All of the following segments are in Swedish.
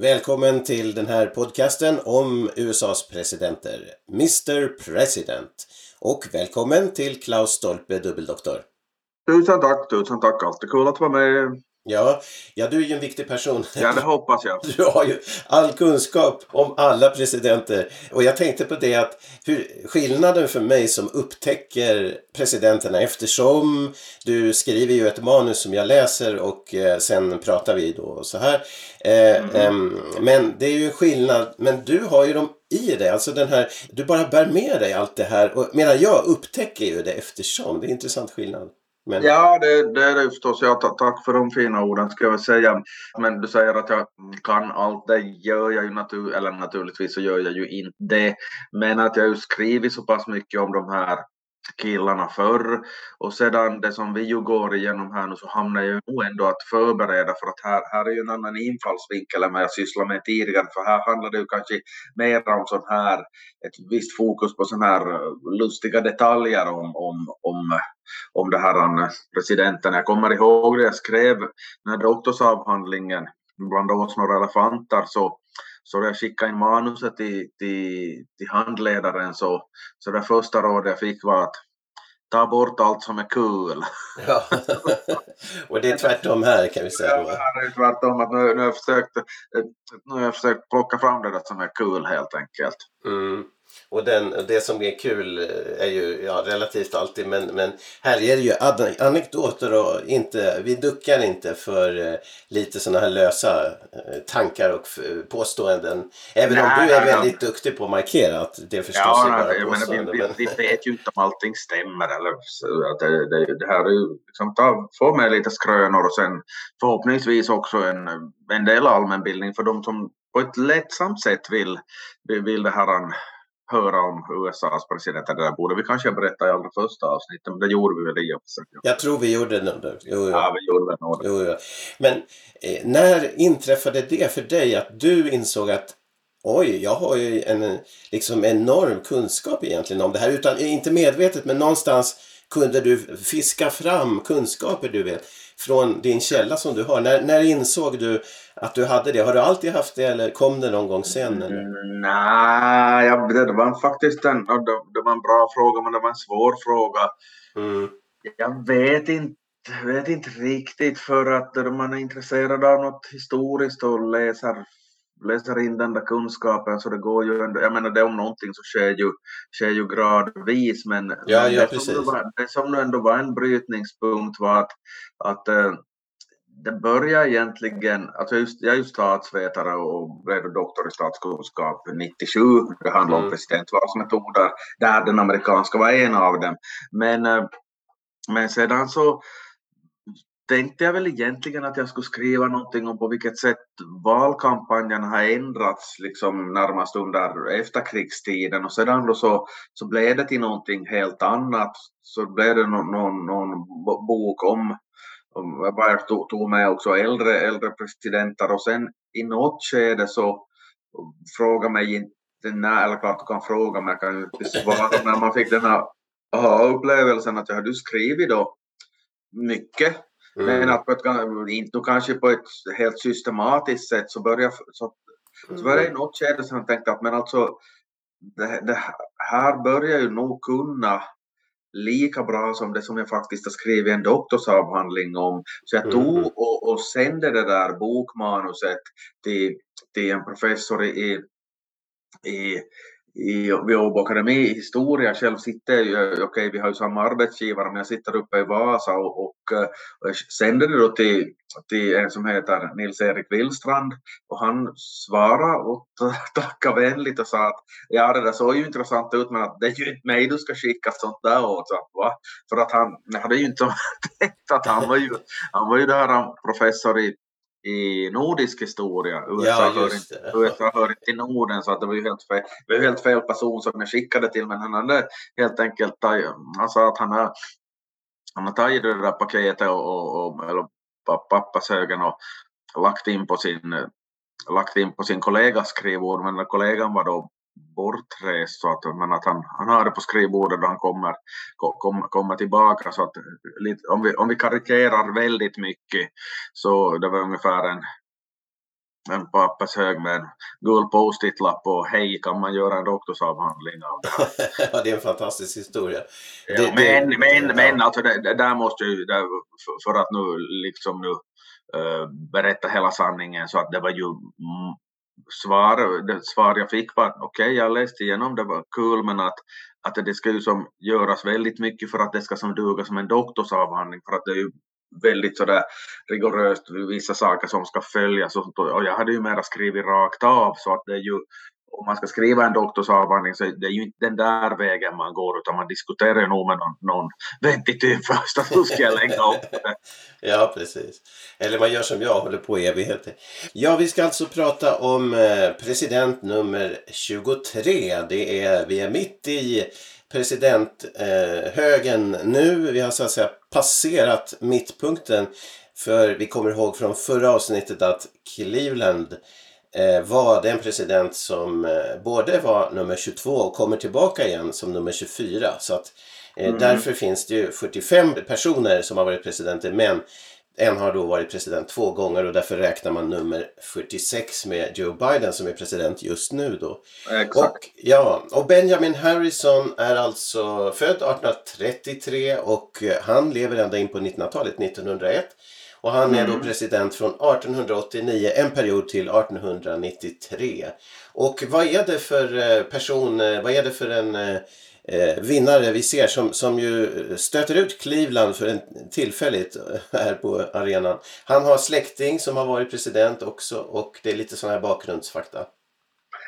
Välkommen till den här podcasten om USAs presidenter, Mr President. Och välkommen till Klaus Stolpe, dubbeldoktor. Tusen tack, tusen tack. Alltid kul att vara med. Ja, ja, du är ju en viktig person. Ja, det hoppas jag. Du har ju all kunskap om alla presidenter. Och jag tänkte på det att hur, skillnaden för mig som upptäcker presidenterna eftersom du skriver ju ett manus som jag läser och eh, sen pratar vi då så här. Eh, Mm. ehm, men det är ju skillnad, men du har ju dem i dig, alltså den här, du bara bär med dig allt det här. Och, medan jag upptäcker ju det eftersom, det är en intressant skillnad. Men, Ja, det, det är det förstås. Ja, tack för de fina orden ska jag säga. Men du säger att jag kan allt. Det gör jag ju natur eller naturligtvis så gör jag ju inte det. Men att jag ju skrivit så pass mycket om de här killarna förr och sedan det som vi ju går igenom här nu så hamnar jag ju nog ändå att förbereda för att här, här är ju en annan infallsvinkel än vad jag sysslar med tidigare för här handlar det ju kanske mer om sån här ett visst fokus på sån här eh, lustiga detaljer om, om, om eh, om det här eh, presidenten. Jag kommer ihåg det jag skrev när doktorsavhandlingen bland oss några elefanter så så jag skickade in manuset till, till, till handledaren så, så det första rådet jag fick var att ta bort allt som är kul. ja. och det är tvärtom här kan vi säga Ja, här är det tvärtom att nu, nu, har jag försökt, eh, nu har jag försökt plocka fram det där som är kul helt enkelt. Mm. Och den, det som är kul eh, är ju ja, relativt alltid men, men här är det ju anekdoter och inte, vi duckar inte för eh, lite sådana här lösa eh, tankar och påståenden. Även om Nej, du är nej, väldigt duktig på att markera att det förstås Ja, är bara nej, jag påståenden. vi, men- vi, vi vet ju inte om allting stämmer. Eller, att det, det, det här är ju liksom, ta, få med lite skrönor och sen förhoppningsvis också en, en del allmänbildning för de som på ett lättsamt sätt vill, vill, det här höra om USAs president. Det där borde vi kanske berätta i allra första avsnittet, men det gjorde vi väl i och för sig. Jag tror vi gjorde det. Jo, jo. Ja, vi gjorde det. Jo, jo. Men eh, när inträffade det för dig att du insåg att oj, jag har ju en liksom enorm kunskap egentligen om det här. Utan, inte medvetet, men någonstans kunde du fiska fram kunskaper du vet från din källa som du har. När, när insåg du att du hade det? Har du alltid haft det eller kom det någon gång sen? Eller? Mm, Nej, det, var faktiskt en, det, det var en bra fråga, men det var en svår fråga. Mm. Jag vet inte, vet inte riktigt för att man är intresserad av något historiskt och läser, läser in den där kunskapen så det går ju ändå, jag menar det om någonting så sker ju, sker ju gradvis men, Ja, men ja, det, som var, det som ändå var en brytningspunkt var att, att eh, det började egentligen, alltså just, jag är ju statsvetare och blev doktor i statskunskap 97. Det handlar om Mm. presidentvalsmetoder, där den amerikanska var en av dem. Men, eh, men sedan så tänkte jag väl egentligen att jag skulle skriva någonting om på vilket sätt valkampanjen har ändrats liksom närmast under efterkrigstiden och sedan då så, så blev det till någonting helt annat. Så blev det någon, någon, någon bok om, om jag bara tog, tog med också äldre, äldre presidenter och sen i något skede så fråga mig inte när, eller klart du kan fråga men jag kan ju inte svara när man fick den här aha-upplevelsen att jag hade skrivit då mycket men Mm. att på ett, inte kanske på ett helt systematiskt sätt så började så, så var det i något skede som jag tänkte att men alltså det, det här börjar ju nog kunna lika bra som det som jag faktiskt har skrivit en doktorsavhandling om. Så jag tog Mhm. och, och sände det där bokmanuset till, till en professor i, i, i, vid Åbo Akademi i historia. Själv sitter jag, okej okay, vi har ju samma arbetsgivare, men jag sitter uppe i Vasa och, och, och sänder det då till, till en som heter Nils-Erik Willstrand och han svarade och tackade vänligt och sa att ja det där såg ju intressant ut men att det är ju inte mig du ska skicka sånt där åt. Så, va? För att han hade ju inte tänkt att han var ju, han var ju där professor i i nordisk historia. USA, ja, hör inte, USA hör inte till Norden så att det var ju helt fel, det var helt fel person som jag skickade till men han hade helt enkelt han sa att han har, han har tagit det där paketet och, och, och eller pappashögen och lagt in på sin lagt in på sin kollegas skrivbord men kollegan var då bortrest så att, men att han, han har det på skrivbordet och han kommer, kom, kommer tillbaka så att om vi, om vi karikerar väldigt mycket så det var ungefär en en pappershög med en gul post-it-lapp och hej kan man göra en doktorsavhandling av det här. ja, det är en fantastisk historia. Ja, det, men, det, men, ja. men alltså det, där måste ju, det, för, för att nu liksom nu uh, berätta hela sanningen så att det var ju svar, det svar jag fick var okej, okay, jag läste igenom, det var kul, men att, att det ska ju som göras väldigt mycket för att det ska som duga som en doktorsavhandling, för att det är ju väldigt sådär rigoröst vissa saker som ska följas och, och jag hade ju mera skrivit rakt av så att det är ju om man ska skriva en doktorsavhandling så det är ju inte den där vägen man går utan man diskuterar nog med någon, någon vettig först att hur ska jag lägga upp det. ja precis. Eller man gör som jag, håller på i evigheter. Ja, vi ska alltså prata om eh, president nummer 23. Det är, vi är mitt i presidenthögen eh, nu. Vi har så att säga passerat mittpunkten. För vi kommer ihåg från förra avsnittet att Cleveland eh, var den president som eh, både var nummer 22 och kommer tillbaka igen som nummer 24. Så att eh, mm. därför finns det ju 45 personer som har varit presidenter men en har då varit president två gånger och därför räknar man nummer 46 med Joe Biden som är president just nu då. Exakt. Och, ja, och Benjamin Harrison är alltså född 1833 och han lever ända in på 1900-talet, 1901. Och han är då mm. president från 1889, en period till 1893. Och vad är det för eh, person, eh, vad är det för en eh, vinnare vi ser som, som ju stöter ut Cleveland för en tillfälligt här på arenan. Han har släkting som har varit president också och det är lite sådana här bakgrundsfakta.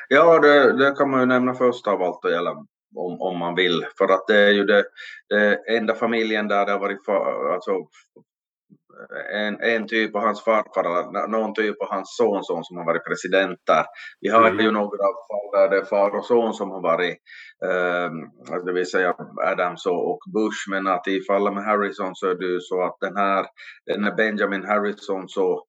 Ja, det, det, kan man ju nämna först av allt att gälla om, om man vill. För att det är ju det, det enda familjen där det har varit fa, alltså, en, en typ av hans farfar eller någon typ av hans sonson som har varit president där. Vi har mm. ju några fall där det är far och son som har varit, eh, det vill säga Adams och Bush, men att i fallet med Harrison så är det ju så att den här, den här Benjamin Harrison så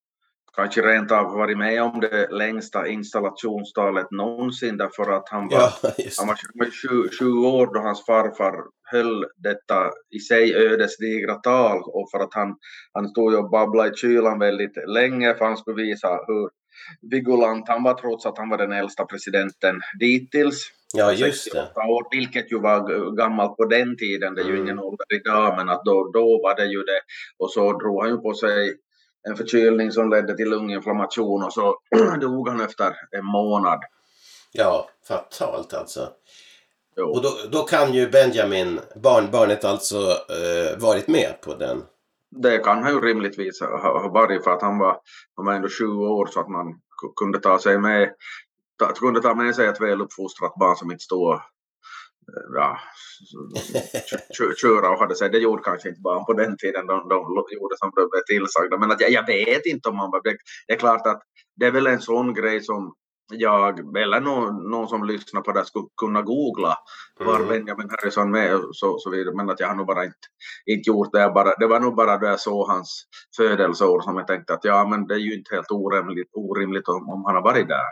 kanske rent av varit med om det längsta installationstalet någonsin därför att han var, ja, han var 20, 20 år då hans farfar höll detta i sig ödesdigra tal och för att han, han stod och babblade i kylan väldigt länge för han skulle visa hur vigulant han var trots att han var den äldsta presidenten dittills. Ja, just det. År, vilket ju var gammalt på den tiden, det är ju mm. ingen ålder idag, men att då, då var det ju det. Och så drog han ju på sig en förkylning som ledde till lunginflammation och så dog han efter en månad. Ja, fatalt alltså. Jo. Och då, då kan ju Benjamin, barnbarnet alltså, eh, varit med på den? Det kan han ju rimligtvis ha, varit för att han var, han var ändå 20 år så att man kunde ta sig med ta, kunde ta med sig ett väluppfostrat barn som inte stod ja, köra och hade sig. Det gjorde kanske inte barn på den tiden. De, de gjorde som de blev tillsagda. Men att jag, jag vet inte om man var... Det, det är klart att det är väl en sån grej som jag eller någon, någon som lyssnar på det skulle kunna googla var mm. Benjamin Harrison med och så, så vidare. Men att jag har nog bara inte, inte gjort det. Bara, det var nog bara då jag såg hans födelseår som jag tänkte att ja men det är ju inte helt orimligt, orimligt om, om han har varit där.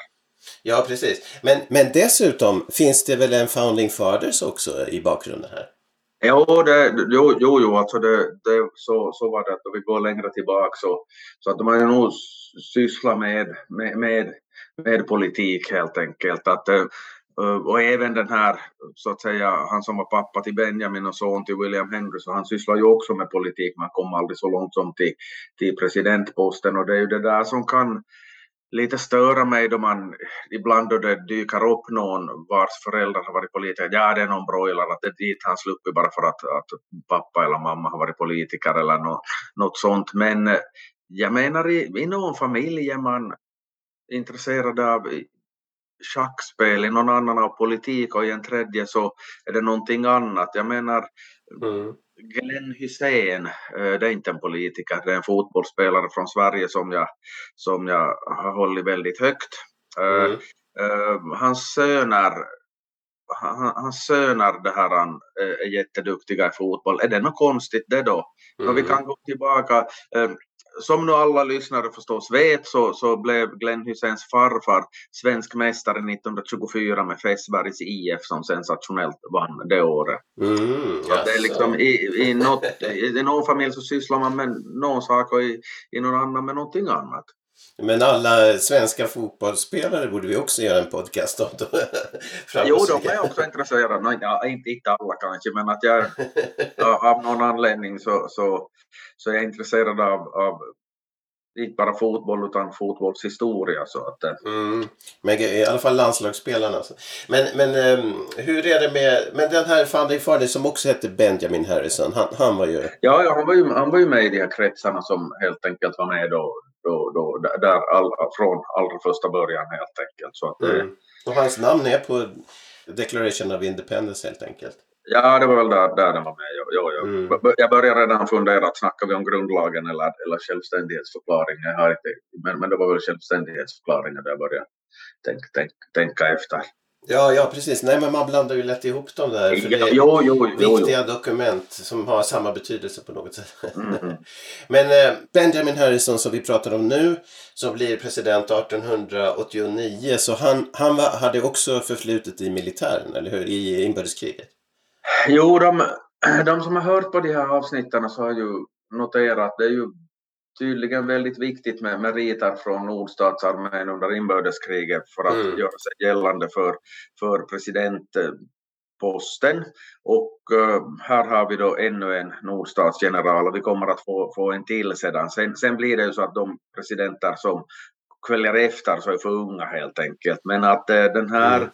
Ja, precis. Men, men dessutom finns det väl en Founding Fathers också i bakgrunden här? Jo, det, jo, jo, jo alltså det, det, så, så var det att vi går längre tillbaka så, så att har ju nog sysslat med, med, med, med politik helt enkelt. Att, eh, eh, och även den här, så att säga, han som var pappa till Benjamin och son till William Henry, så han sysslar ju också med politik. Man kom aldrig så långt som till, till presidentposten och det är ju det där som kan lite störa mig då man ibland då det dyker upp någon vars föräldrar har varit politiker. Ja, det är någon broiler, att det är dit han sluppit bara för att, att pappa eller mamma har varit politiker eller något, något sånt. Men eh, jag menar i, i någon familj är man intresserad av schackspel, i någon annan av politik och i en tredje så är det någonting annat. Jag menar, mm. Glenn Hysén, eh, det är inte en politiker, det är en fotbollsspelare från Sverige som jag, som jag har hållit väldigt högt. Eh, mm. Uh, hans söner hans söner det här, är jätteduktiga i fotboll. Är det något konstigt det då? Mm. vi kan gå tillbaka som nu alla lyssnare förstås vet så, så blev Glenn Hyséns farfar svensk mästare 1924 med Fässbergs IF som sensationellt vann det året. Mm, det är liksom i, i, något, i någon familj så sysslar man med någon sak och i, i någon annan med någonting annat. Men alla svenska fotbollsspelare borde vi också göra en podcast om. jo, de är också intresserade. Nej, ja, inte, inte alla kanske, men att jag av någon anledning så, så, så är jag intresserad av, av inte bara fotboll utan fotbollshistoria. Så att, eh. mm. Men i alla fall landslagsspelarna. Men, men um, hur är det med men den här Fanny Farley som också hette Benjamin Harrison. Han, han var ju... Ja, ja han, var ju, han var ju med i de här kretsarna som helt enkelt var med då då, då, där all, från allra första början helt enkelt. Så att, mm. Och hans namn är på Declaration of Independence helt enkelt? Ja, det var väl där, där den var med. Jo, jo, jo. Mm. Jag började redan fundera, att snackar vi om grundlagen eller, eller självständighetsförklaringen? Jag har inte, men, men det var väl självständighetsförklaringen där jag började tänk, tänk, tänka efter. Ja, ja precis. Nej, men man blandar ju lätt ihop dem där. För det är jo, jo, jo, viktiga dokument som har samma betydelse på något sätt. Mm. men eh, Benjamin Harrison som vi pratar om nu, som blir president 1889, så han, han var, hade också förflutet i militären, eller hur? I inbördeskriget. Jo, de, de som har hört på de här avsnitten så har ju noterat att det är ju tydligen väldigt viktigt med meriter från nordstatsarmén under inbördeskriget för att mm. göra sig gällande för, för presidentposten. Och uh, här har vi då ännu en nordstatsgeneral och vi kommer att få, få en till sedan. Sen, sen blir det ju så att de presidenter som kväljer efter så är för unga helt enkelt. Men att uh, den här mm.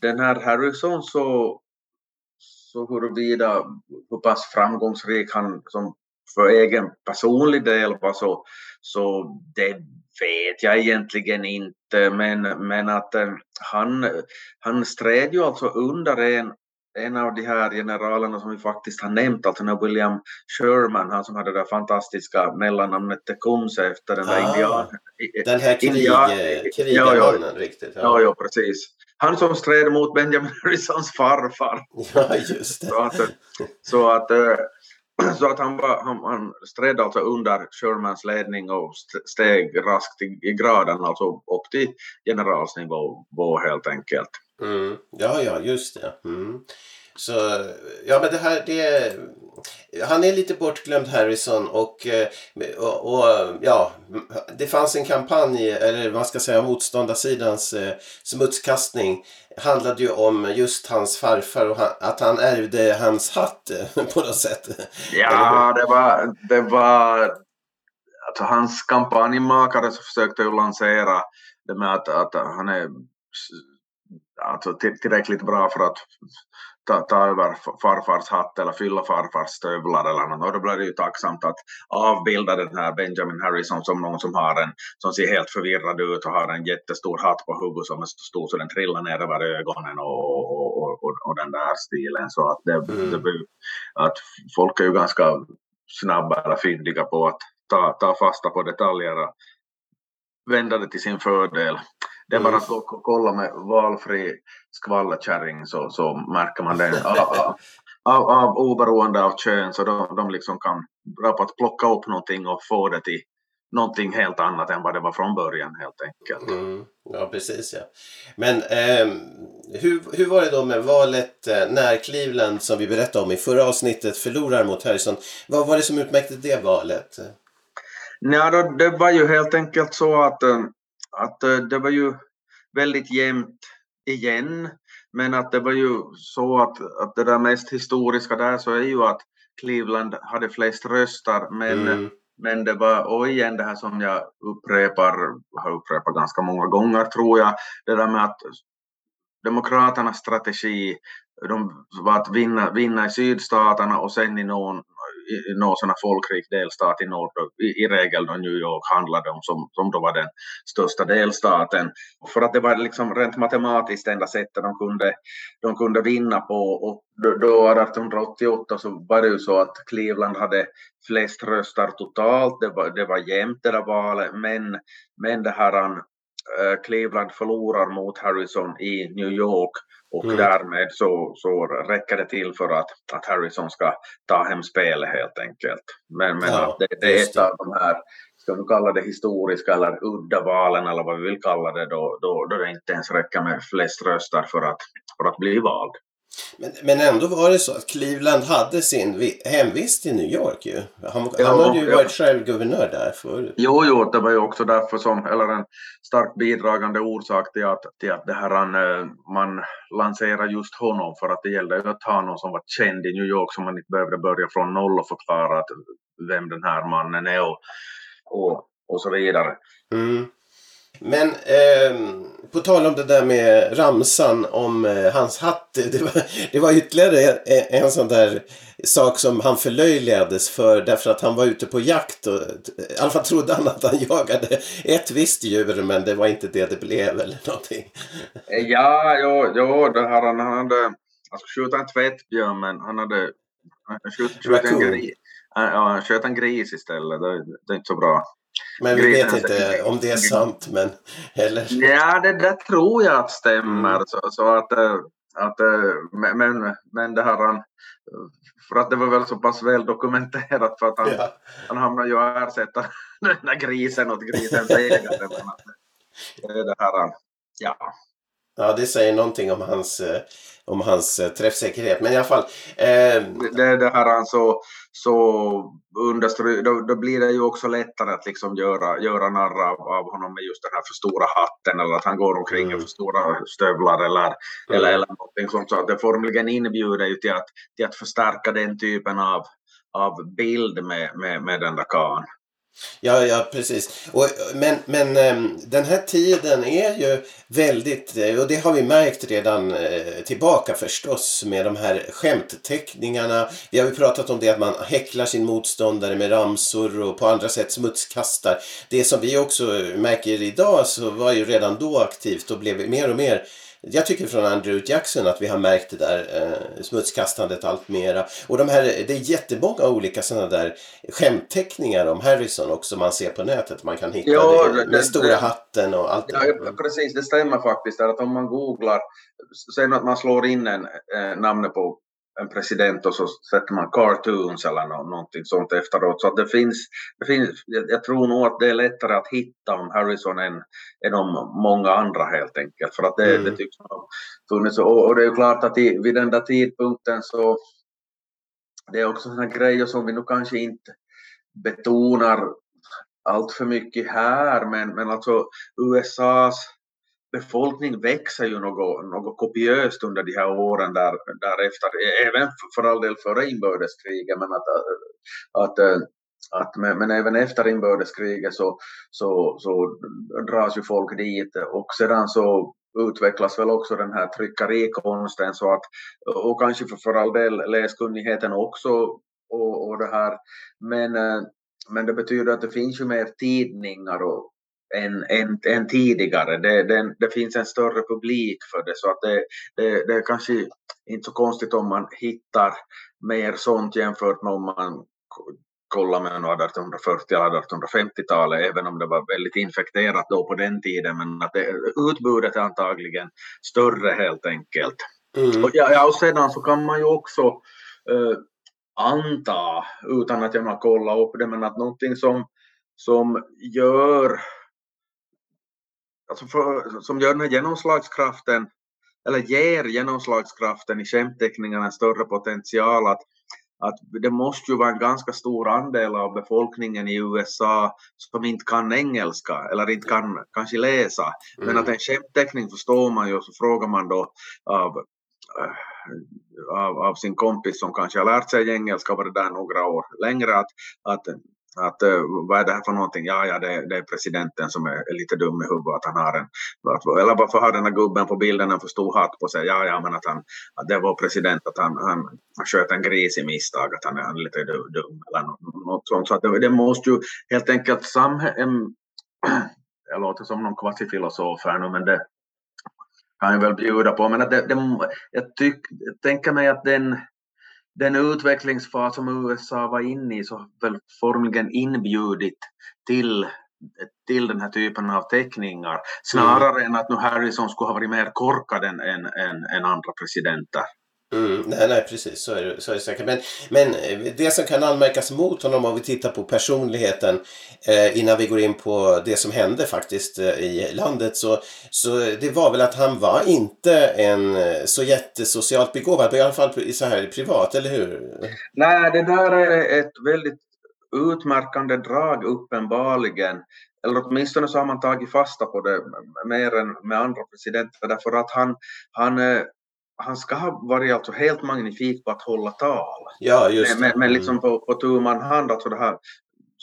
den här Harrison så så huruvida hur pass framgångsrik han som för egen personlig del var så, så det vet jag egentligen inte. Men, men att eh, han, han stred ju alltså under en, en av de här generalerna som vi faktiskt har nämnt, alltså William Sherman, han som hade det där fantastiska mellannamnet Tecumseh efter den där ah, indianen. Den här krig, indian, krigarmannen, ja, ja, riktigt. Ja. ja, ja, precis. Han som stred mot Benjamin Harrisons farfar. Ja, just det. Så att, så att eh, så att han, var, han, han stred alltså under Shermans ledning och steg raskt i, i graden, alltså upp till generalsnivå helt enkelt. Mm. Ja, ja, just det. Mm. Så ja, men det här det han är lite bortglömd Harrison och, och, och, ja, det fanns en kampanj, eller vad ska säga, motståndarsidans eh, smutskastning handlade ju om just hans farfar och han, att han ärvde hans hatt eh, på något sätt. Ja, det var, det var alltså hans kampanjmakare så försökte ju lansera det med att, att han är alltså tillräckligt bra för att ta, ta över farfars hatt eller fylla farfars stövlar eller något. Och då blir det ju tacksamt att avbilda den här Benjamin Harrison som någon som har en som ser helt förvirrad ut och har en jättestor hatt på huvudet som är så stor så den trillar ner över ögonen och, och, och, och den där stilen. Så att, det, mm. det att folk är ju ganska snabba eller fyndiga på att ta, ta fasta på detaljer och vända det till sin fördel. Det är bara att kolla med valfri skvallerkärring så, så märker man det. Av, av, av oberoende av kön så de, de liksom kan bra på att plocka upp någonting och få det till någonting helt annat än vad det var från början helt enkelt. Mm, ja precis ja. Men eh, hur, hur var det då med valet eh, när Cleveland som vi berättade om i förra avsnittet förlorar mot Harrison. Vad var det som utmärkte det valet? Ja, då, det var ju helt enkelt så att eh, att eh, det var ju väldigt jämnt igen. Men att det var ju så att, att det där mest historiska där så är ju att Cleveland hade flest röster men, mm. men det var och igen det här som jag upprepar, har upprepat ganska många gånger tror jag, det där med att Demokraternas strategi de var att vinna, vinna i sydstaterna och sen i någon någon sån folkrik delstat i norr, i, i regel då New York handlade om, som, som då var den största delstaten. För att det var liksom rent matematiskt enda sättet de kunde, de kunde vinna på. Och då, då 1888 så var det ju så att Cleveland hade flest röster totalt, det var, det var jämnt det där valet, men, men det här uh, Cleveland förlorar mot Harrison i New York och mm. därmed så, så räcker det till för att, att Harrison ska ta hem spelet helt enkelt. Men, men ja, det, det är ett av de här, ska vi kalla det historiska eller udda valen eller vad vi vill kalla det, då, då, då det inte ens räcker med flest röster för att, för att bli vald. Men, men ändå var det så att Cleveland hade sin hemvist i New York ju. Han, ja, han hade ju ja. varit själv guvernör där förut. Jo, jo, det var ju också därför som, eller en starkt bidragande orsak till att, till att det här, eh, man lanserar just honom för att det gällde att ha någon som var känd i New York som man inte behövde börja från noll och förklara att vem den här mannen är och, och, och så vidare. Mm. Men eh, på tal om det där med ramsan om eh, hans hatt. Det var, det var ytterligare en, en sån där sak som han förlöjligades för därför att han var ute på jakt. Och, I alla fall trodde han att han jagade ett visst djur men det var inte det det blev eller någonting. Ja, jo, jo det här, han hade alltså, skjutit en tvättbjörn men han hade skjutit, skjutit en gris. Ja, han sköt en gris istället. Det, det är inte så bra. Men vi vet inte om det är sant. Men, eller? Ja, det, det tror jag att stämmer. Mm. Så, så, att, eh, att, eh, men, men det här för att det var väl så pass väl dokumenterat för att han, ja. han hamnade ju att ersätta den där grisen åt grisens ägare. det här, ja. Ja, det säger någonting om hans, eh, om hans träffsäkerhet. Men i alla fall. Eh... Det, det här alltså, så understry, då, då, blir det ju också lättare att liksom göra, göra narr av, av honom med just den här för stora hatten eller att han går omkring mm. i för stora stövlar eller, mm. eller, eller någonting sånt. Så att det formligen inbjuder ju till att, till att förstärka den typen av, av bild med, med, med den där kan. Ja, ja precis. Och, men men ehm, den här tiden är ju väldigt, eh, och det har vi märkt redan eh, tillbaka förstås med de här skämtteckningarna. Vi har ju pratat om det att man häcklar sin motståndare med ramsor och på andra sätt smutskastar. Det som vi också märker idag så var ju redan då aktivt och blev mer och mer jag tycker från Andrew Jackson att vi har märkt det där eh, smutskastandet allt mera. Och de här, det är jättemånga olika sådana där skämtteckningar om Harrison också man ser på nätet. Man kan hitta ja, det, den stora det, hatten och allt ja, det. Precis, det stämmer faktiskt. Att om man googlar, sen att man slår in en, eh, namnet på en president och så sätter man cartoons eller någonting sånt efteråt. Så det finns, det finns jag tror nog att det är lättare att hitta om Harrison än, än om många andra helt enkelt. För att det, mm. det tycks ha funnits. Och, och, det är ju klart att i, vid den där tidpunkten så det är också sådana grejer som vi nu kanske inte betonar allt för mycket här, men, men alltså USAs befolkning växer ju något, något kopiöst under de här åren där, därefter, även för all del före inbördeskriget, men att, att, att men, men även efter inbördeskriget så, så, så dras ju folk dit. Och sedan så utvecklas väl också den här tryckerikonsten så att, och kanske för, för all del läskunnigheten också och, och det här, men, men det betyder att det finns ju mer tidningar och, än, än, än tidigare. Det, det, det, finns en större publik för det så att det, det, det är kanske inte så konstigt om man hittar mer sånt jämfört med om man kollar med 1840 eller 1850-talet, även om det var väldigt infekterat då på den tiden, men att det, utbudet är antagligen större helt enkelt. Mm. Och, ja, och sedan så kan man ju också uh, anta, utan att jag har kollat upp det, men att någonting som, som gör alltså för, som gör den här genomslagskraften, eller ger genomslagskraften i skämtteckningarna en större potential att, att det måste ju vara en ganska stor andel av befolkningen i USA som inte kan engelska eller inte kan kanske läsa. Mm. Men att en skämtteckning förstår man ju och så frågar man då av, äh, av, av, sin kompis som kanske har lärt sig engelska och varit där några år längre att, att att uh, vad är det här för någonting? Ja, ja, det, det är presidenten som är, är, lite dum i huvudet, att han har en, eller varför har den här gubben på bilden en för stor hatt på sig? Ja, ja, men att, han, att det var president, att han, han, han sköt en gris i misstag, att han är, han är lite dum, eller något, sånt. Så att det, det måste ju helt enkelt samhället, jag låter som någon kvasifilosof här nu, men det kan jag väl bjuda på, men att det, det, jag, tyck, jag tänker mig att den den utvecklingsfas som USA var inne i så väl formligen inbjudit till, till den här typen av teckningar snarare mm. än att nu Harrison skulle ha varit mer korkad än, än, än, än andra presidenter. Mm, nej, nej, precis. Så är, det, så är det säkert. Men, men eh, det som kan anmärkas mot honom om vi tittar på personligheten eh, innan vi går in på det som hände faktiskt eh, i landet så, så det var väl att han var inte en eh, så jättesocialt begåvad, i alla fall så här privat, eller hur? Nej, det där är ett väldigt utmärkande drag uppenbarligen eller åtminstone så har man tagit fasta på det mer än med andra presidenter därför att han, han eh, han ska ha varit alltså helt magnifik på att hålla tal. Ja, just Men, men liksom på, på tu man hand, alltså det här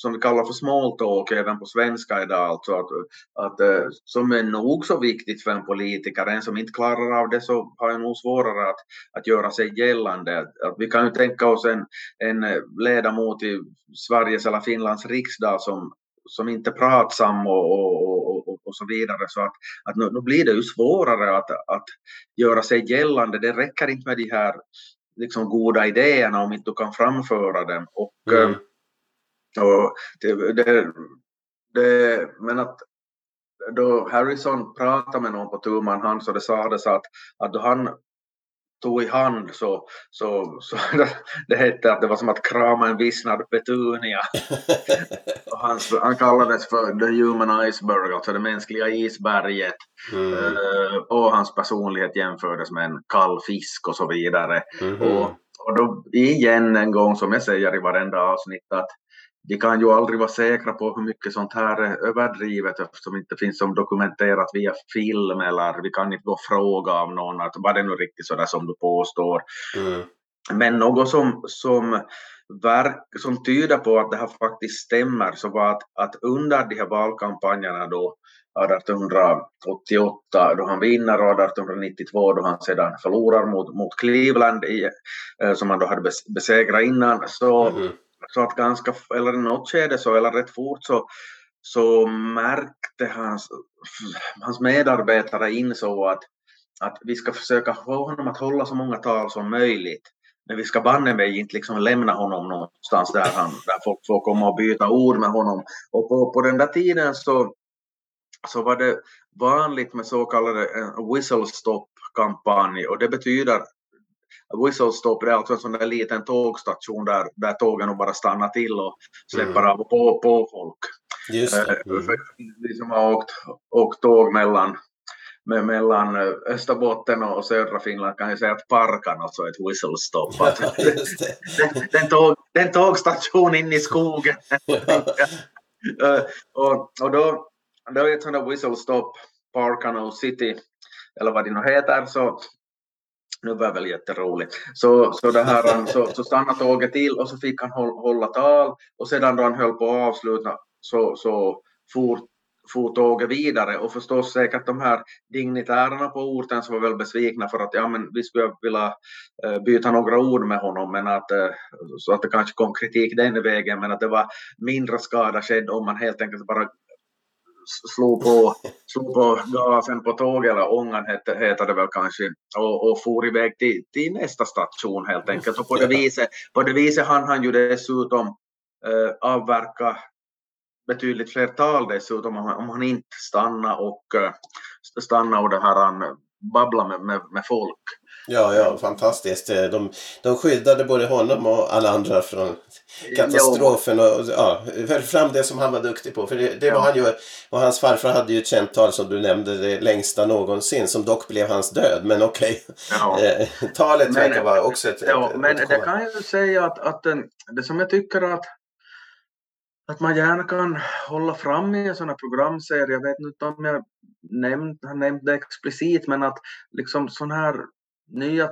som vi kallar för small talk även på svenska idag, alltså att, att, eh, som är nog så viktigt för en politiker. En som inte klarar av det så har nog svårare att, att göra sig gällande. Att vi kan ju tänka oss en, en ledamot i Sveriges eller Finlands riksdag som, som inte är pratsam och, och, och, och, så vidare. Så att, att nu, nu, blir det ju svårare att, att göra sig gällande. Det räcker inte med de här liksom, goda idéerna om inte du kan framföra dem. Och, mm. Eh, och det, det, det, men att då Harrison pratade med någon på tu man hand så det sades att, att då han tog i hand så, så, så det hette att det var som att krama en vissnad petunia. och han, han kallades för the human iceberg, alltså det mänskliga isberget. Mm. Uh, och hans personlighet jämfördes med en kall fisk och så vidare. Mm. Och, och då igen en gång som jag säger i varenda avsnitt att vi kan ju aldrig vara säkra på hur mycket sånt här är överdrivet eftersom det inte finns som dokumenterat via film eller vi kan inte gå och fråga av någon att var det nu riktigt så där som du påstår. Mm. Men något som, som, verk, som tyder på att det här faktiskt stämmer så var att, att under de här valkampanjerna då 1888 då han vinner och 1892 då han sedan förlorar mot, mot Cleveland i, eh, som han då hade besegrat innan så mm så att ganska, eller i något skede så, eller rätt fort så, så märkte hans, hans medarbetare insåg att, att vi ska försöka få honom att hålla så många tal som möjligt. Men vi ska banne mig inte liksom lämna honom någonstans där, han, där folk får komma och byta ord med honom. Och på, på den där tiden så, så var det vanligt med så kallade eh, whistle stop kampanj och det betyder Whistle Stop det är alltså en sån där liten tågstation där, där tågen bara stannar till och släpper mm. av på, på folk. Just det. Mm. Vi som har åkt, åkt tåg mellan, med, mellan eh, Österbotten och södra Finland kan jag säga att Parkan alltså är ett whistle stop. Ja, den, den, tåg, den tågstation in i skogen. Eh, och, och då, då är ett sånt där whistle stop, Parkano City, eller vad det nu heter, så nu var det väl jätteroligt. Så, så, det här, så, så stannade tåget till och så fick han hålla tal. Och sedan då han höll på att avsluta så, så for, for tåget vidare. Och förstås säkert de här dignitärerna på orten som var väl besvikna för att ja men vi skulle vilja eh, byta några ord med honom. Men att eh, så att det kanske kom kritik den vägen. Men att det var mindre skada skedd om man helt enkelt bara slog på, slog på gasen på tåget, eller ångan hette, heter det väl kanske, och, och for iväg till, till nästa station helt enkelt. Och på det viset, på det viset hann han ju dessutom äh, avverka betydligt fler tal dessutom om, om han inte stannade och, äh, stannade och det här, han babbla med, med, med folk. Ja, ja, fantastiskt. De, de skyddade både honom och alla andra från katastrofen och ja, höll fram det som han var duktig på. För det, det ja. var han ju, och hans farfar hade ju ett känt tal som du nämnde, det längsta någonsin, som dock blev hans död. Men okej, okay. ja. Eh, talet verkar vara också ett... Ja, ett, men ett, det kan jag ju säga att, att det som jag tycker att att man gärna kan hålla fram i en sån här programserie. Jag vet inte om jag nämnt, har nämnt det explicit, men att liksom sån här nya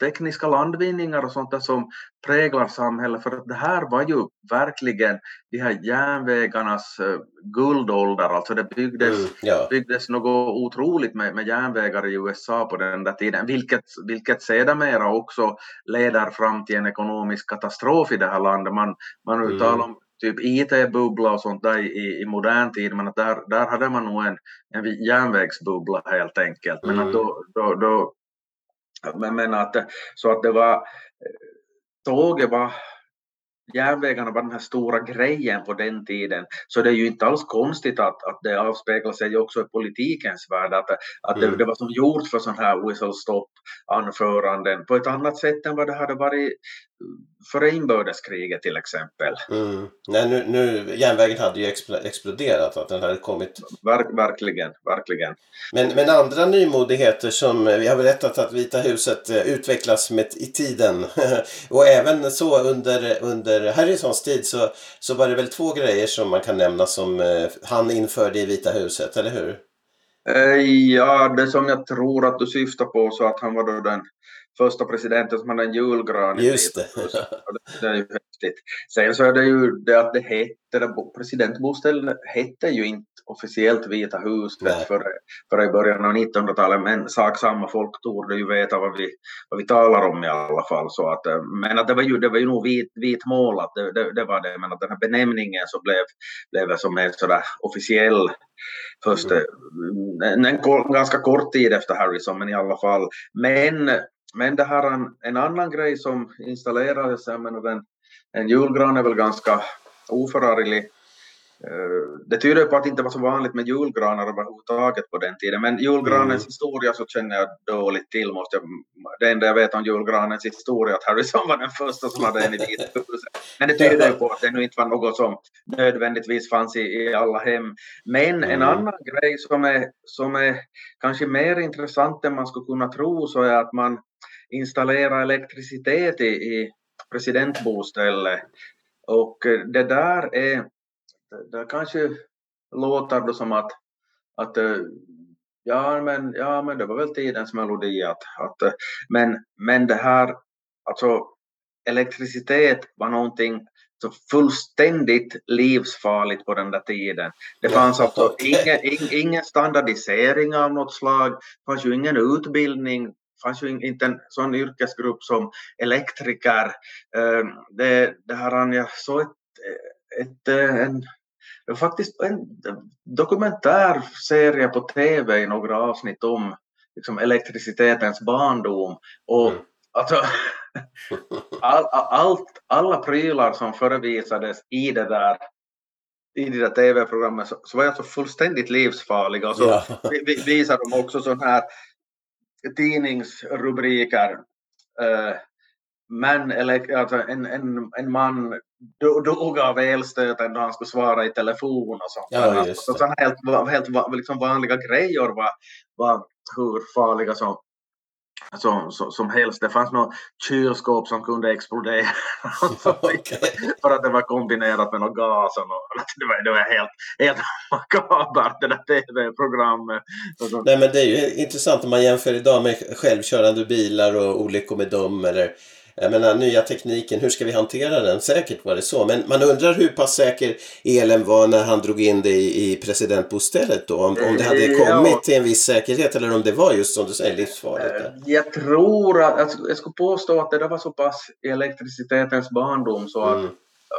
tekniska landvinningar och sånt där som präglar samhället. För att det här var ju verkligen de här järnvägarnas uh, guldålder. Alltså det byggdes, mm, ja. byggdes något otroligt med, med järnvägar i USA på den där tiden, vilket, vilket sedermera också leder fram till en ekonomisk katastrof i det här landet. Man, man mm. talar om typ IT-bubbla och sånt där i, i modern tid, men att där, där hade man nog en, en järnvägsbubbla helt enkelt. Men att då, då, då men, men att, så att det var, tåget var järnvägarna var den här stora grejen på den tiden, så det är ju inte alls konstigt att, att det avspeglar sig också i politikens värld, att, att mm. det, det, var som gjort för sån här whistle stop-anföranden på ett annat sätt än vad det hade varit före inbördeskriget till exempel. Mm. Nej, nu, nu, järnvägen hade ju exploderat, att den hade kommit... Verk, verkligen, verkligen. Men, men andra nymodigheter som vi har berättat att Vita huset eh, utvecklas med i tiden och även så under, under Harrisons tid så, så var det väl två grejer som man kan nämna som eh, han införde i Vita huset, eller hur? Eh, ja, det som jag tror att du syftar på så att han var då den första presidenten som hade en julgran. Just det. det är ju häftigt. Sen så är det ju det att det hette, presidentbostaden hette ju inte officiellt Vita huset före för i början av 1900-talet, men sak samma folk torde ju veta vad vi, vad vi talar om i alla fall. Så att, eh, men att det var ju, det var ju nog vit, vitmålat, det, det, det var det, men att den här benämningen så blev, blev som en sådär officiell först mm. en, en, ganska kort tid efter Harrison, men i alla fall. Men men det här en, en annan grej som installerades, jag menar den, en julgran är väl ganska oförarglig. Eh, det tyder på att det inte var så vanligt med julgranar överhuvudtaget på den tiden. Men julgranens mm. historia så känner jag dåligt till. Måste jag, det enda jag vet om julgranens historia är att Harrison var den första som hade en i Vita huset. Men det tyder på att det nu inte var något som nödvändigtvis fanns i, i alla hem. Men mm. en annan grej som är, som är kanske mer intressant än man skulle kunna tro så är att man installera elektricitet i, i presidentbostället. Och eh, det där är, det kanske låter då som att, att eh, ja men, ja men det var väl tidens melodi att, att eh, men, men det här, alltså elektricitet var någonting så fullständigt livsfarligt på den där tiden. Det fanns alltså ingen, ingen standardisering av något slag, det fanns ju ingen utbildning fanns ju inte en sån yrkesgrupp som elektriker. Eh, det, det har jag såg ett, ett, en, det faktiskt en dokumentärserie på tv i några avsnitt om liksom, elektricitetens barndom. Och mm. alltså, all, allt, alla prylar som förevisades i det där i de där tv-programmen så, så var jag så fullständigt livsfarliga och så ja. visade de också sån här tidningsrubriker. Uh, men, eller, alltså en, en, en man dog av elstöten då han skulle svara i telefon och sånt. Ja, just så, helt, helt liksom vanliga grejer var, var hur farliga som som, som, som helst. Det fanns något kylskåp som kunde explodera okay. för att det var kombinerat med något gas. Och något, det, var, det var helt, helt makabert det där tv-programmet. Nej men det är ju intressant om man jämför idag med självkörande bilar och olyckor med dem eller jag menar nya tekniken, hur ska vi hantera den? Säkert var det så. Men man undrar hur pass säker elen var när han drog in det i, i presidentbostädet då? Om, om det hade kommit ja. till en viss säkerhet eller om det var just som du säger livsfarligt? Där. Jag tror att, jag skulle påstå att det där var så pass elektricitetens barndom så att mm.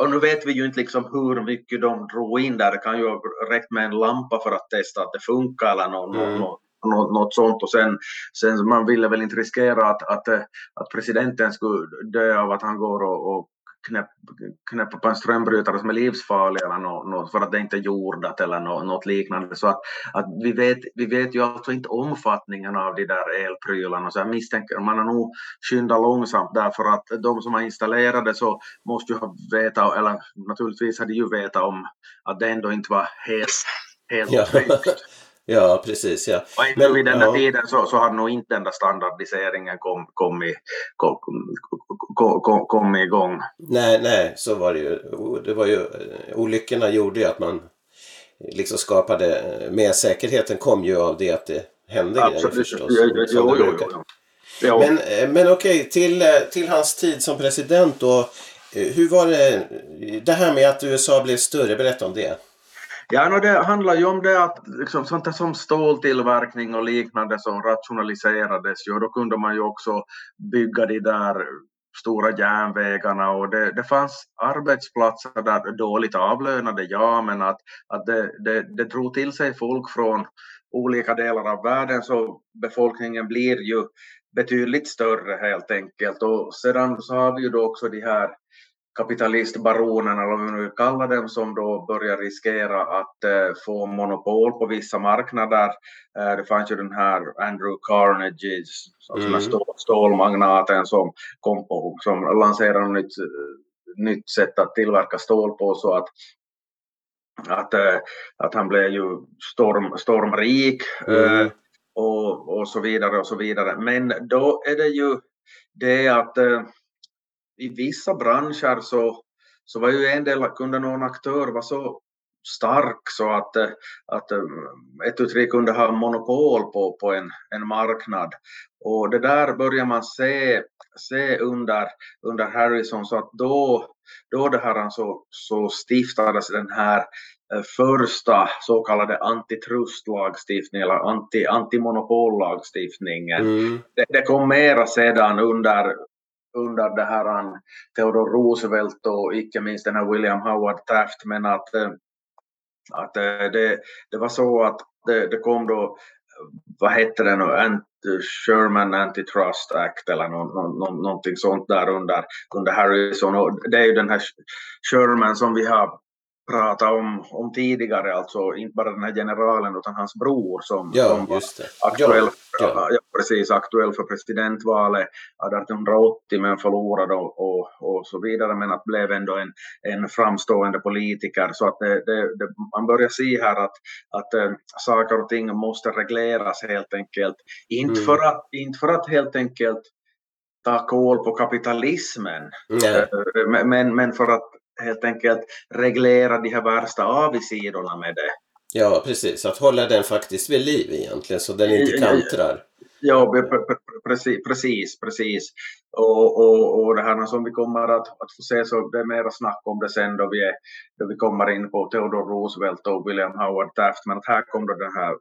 Och nu vet vi ju inte liksom hur mycket de drog in där. Det kan ju ha räckt med en lampa för att testa att det funkar eller något, mm. Något, något sånt. Och sen, sen man ville väl inte riskera att, att, att presidenten skulle dö av att han går och, och knäpp, knäppa på en strömbrytare som är livsfarlig eller något, för att det inte är jordat eller något, något liknande. Så att, att vi, vet, vi vet ju alltså inte omfattningen av de där elprylarna. Så jag misstänker man har nog skyndat långsamt därför att de som har installerat det så måste ju ha vetat, eller naturligtvis hade ju vetat om att det ändå inte var helt, helt ja. tryggt. Ja, precis. Ja. Och Men, vid den ja. tiden så, så hade nog inte den där standardiseringen kommit kom, kom, kom, kom, kom igång. Nej, nej, så var det ju. Det var ju olyckorna gjorde ju att man liksom skapade, mer säkerheten kom ju av det att det hände Absolut. grejer förstås. Jo, jo, jo, Ja. Men, eh, men okej, till, eh, till hans tid som president då. eh, Hur var det, det här med att USA blev större, berätta om det. Ja, no, det handlar ju om det att liksom, sånt där som ståltillverkning och liknande som rationaliserades ju. Då kunde man ju också bygga de där stora järnvägarna och det, det fanns arbetsplatser där dåligt avlönade, ja, men att, att det, det, det drog till sig folk från olika delar av världen så befolkningen blir ju betydligt större helt enkelt. Och sedan så har vi ju då också de här kapitalistbaronerna, eller vad vi nu vill kalla dem, som då börjar riskera att eh, få monopol på vissa marknader. Eh, det fanns ju den här Andrew Carnegie, alltså Mm. den stål, stålmagnaten som, kom på, som lanserade ett nytt, nytt sätt att tillverka stål på så att att, eh, att han blev ju storm, stormrik Mm. eh, och, och så vidare och så vidare. Men då är det ju det att eh, i vissa branscher så, så var ju en del, kunde någon aktör vara så stark så att, eh, att eh, ett ut tre kunde ha monopol på, på en, en marknad. Och det där börjar man se, se under, under Harrison så att då, då det här så, så stiftades den här eh, första så kallade antitrustlagstiftningen eller anti, antimonopollagstiftningen. Mm. Det, det kom mera sedan under, under det här Theodore Roosevelt och icke minst den här William Howard Taft men att, eh, att eh, det, det var så att det, det kom då vad hette det nu, Ant, Sherman Antitrust Act eller nå, nå, nå, någonting sånt där under, under Harrison. Och det är ju den här Sherman som vi har pratat om, om tidigare, alltså inte bara den här generalen utan hans bror som, Ja, som var aktuell, Ja, ja. precis, aktuell för presidentvalet 1880 men förlorade och, och, och så vidare men att blev ändå en, en framstående politiker så att det, det, det, man börjar se här att, att äh, saker och ting måste regleras helt enkelt. Inte, Mm. för att, inte för att helt enkelt ta koll på kapitalismen Nej. eh, men, men, men för att helt enkelt reglera de här värsta avigsidorna med det. Ja, precis. Att hålla den faktiskt vid liv egentligen så den inte kantrar. Ja, pre- pre- pre- precis, precis, precis. Och, och, och det här som vi kommer att, att få se, så det är mera snack om det sen då vi, är, då vi kommer in på Theodore Roosevelt och William Howard Taft. Men att här kom då den här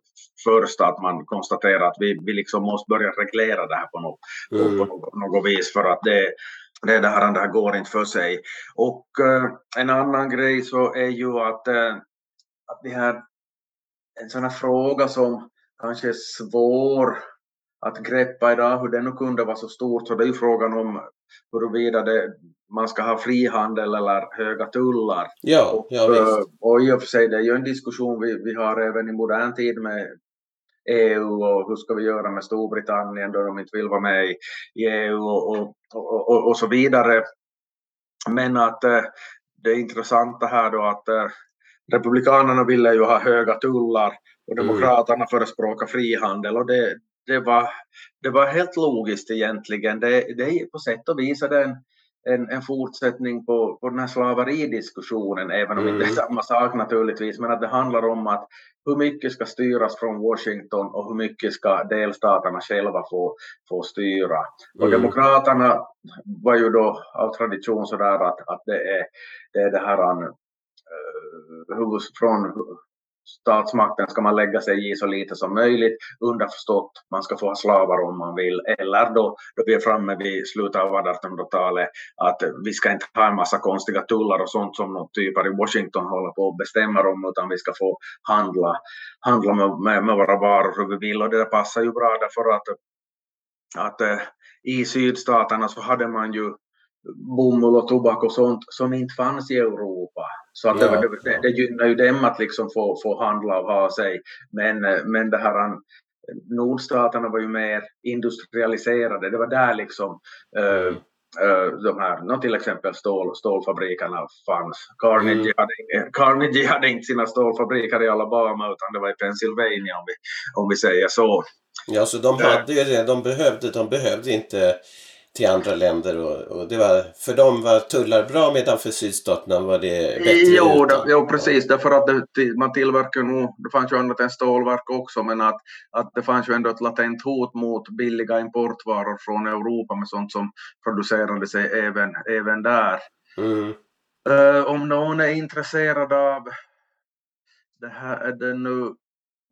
första, att man konstaterar att vi, vi liksom måste börja reglera det här på något, Mm. på något, något vis för att det, det, det, här, det här går inte för sig. Och eh, en annan grej så är ju att, eh, att det här, en sån här fråga som kanske är svår att greppa idag, hur det nu kunde vara så stort, så det är ju frågan om huruvida det, man ska ha frihandel eller höga tullar. Ja, Och, ja visst. eh, och i och för sig, det är ju en diskussion vi, vi har även i modern tid med EU och hur ska vi göra med Storbritannien då de inte vill vara med i, i EU och, och, och, och, och så vidare. Men att eh, det intressanta här då att eh, Republikanerna ville ju ha höga tullar och Mm. Demokraterna förespråkar frihandel och det, det, var, det var helt logiskt egentligen. Det, det på sätt och vis är det en, en, en fortsättning på, på den här slaveridiskussionen, även om det inte är Mm. samma sak naturligtvis, men att det handlar om att hur mycket ska styras från Washington och hur mycket ska delstaterna själva få, få styra. Och Mm. Demokraterna var ju då av tradition sådär att, att det, är, det är det här Eh, från statsmakten ska man lägga sig i så lite som möjligt, underförstått man ska få ha slavar om man vill, eller då, då vi är framme vid slutet av 1800-talet att vi ska inte ha en massa konstiga tullar och sånt som någon typer i Washington håller på och bestämmer om, utan vi ska få handla, handla med, med, med våra varor hur vi vill. Och det passar ju bra därför att, att eh, i sydstaterna så hade man ju bomull och tobak och sånt som inte fanns i Europa. Så att Ja, det, det, det gynnar ju dem att liksom få, få handla och ha sig. Men, eh, men det här nordstaterna var ju mer industrialiserade. Det var där liksom Mm. eh, de här, nå till exempel stål, stålfabrikerna fanns. Carnegie, Mm. hade, Carnegie hade inte sina stålfabriker i Alabama utan det var i Pennsylvania om vi, om vi säger så. Ja, så de hade ju det de behövde. De behövde inte till andra länder och, och, det var, för dem var tullar bra medan för sydstaterna var det bättre Jo, det, jo precis, därför att det, man tillverkar nog, det fanns ju annat än stålverk också, men att, att det fanns ju ändå ett latent hot mot billiga importvaror från Europa med sånt som producerades även, även där. Mm. Uh, om någon är intresserad av det här är det nu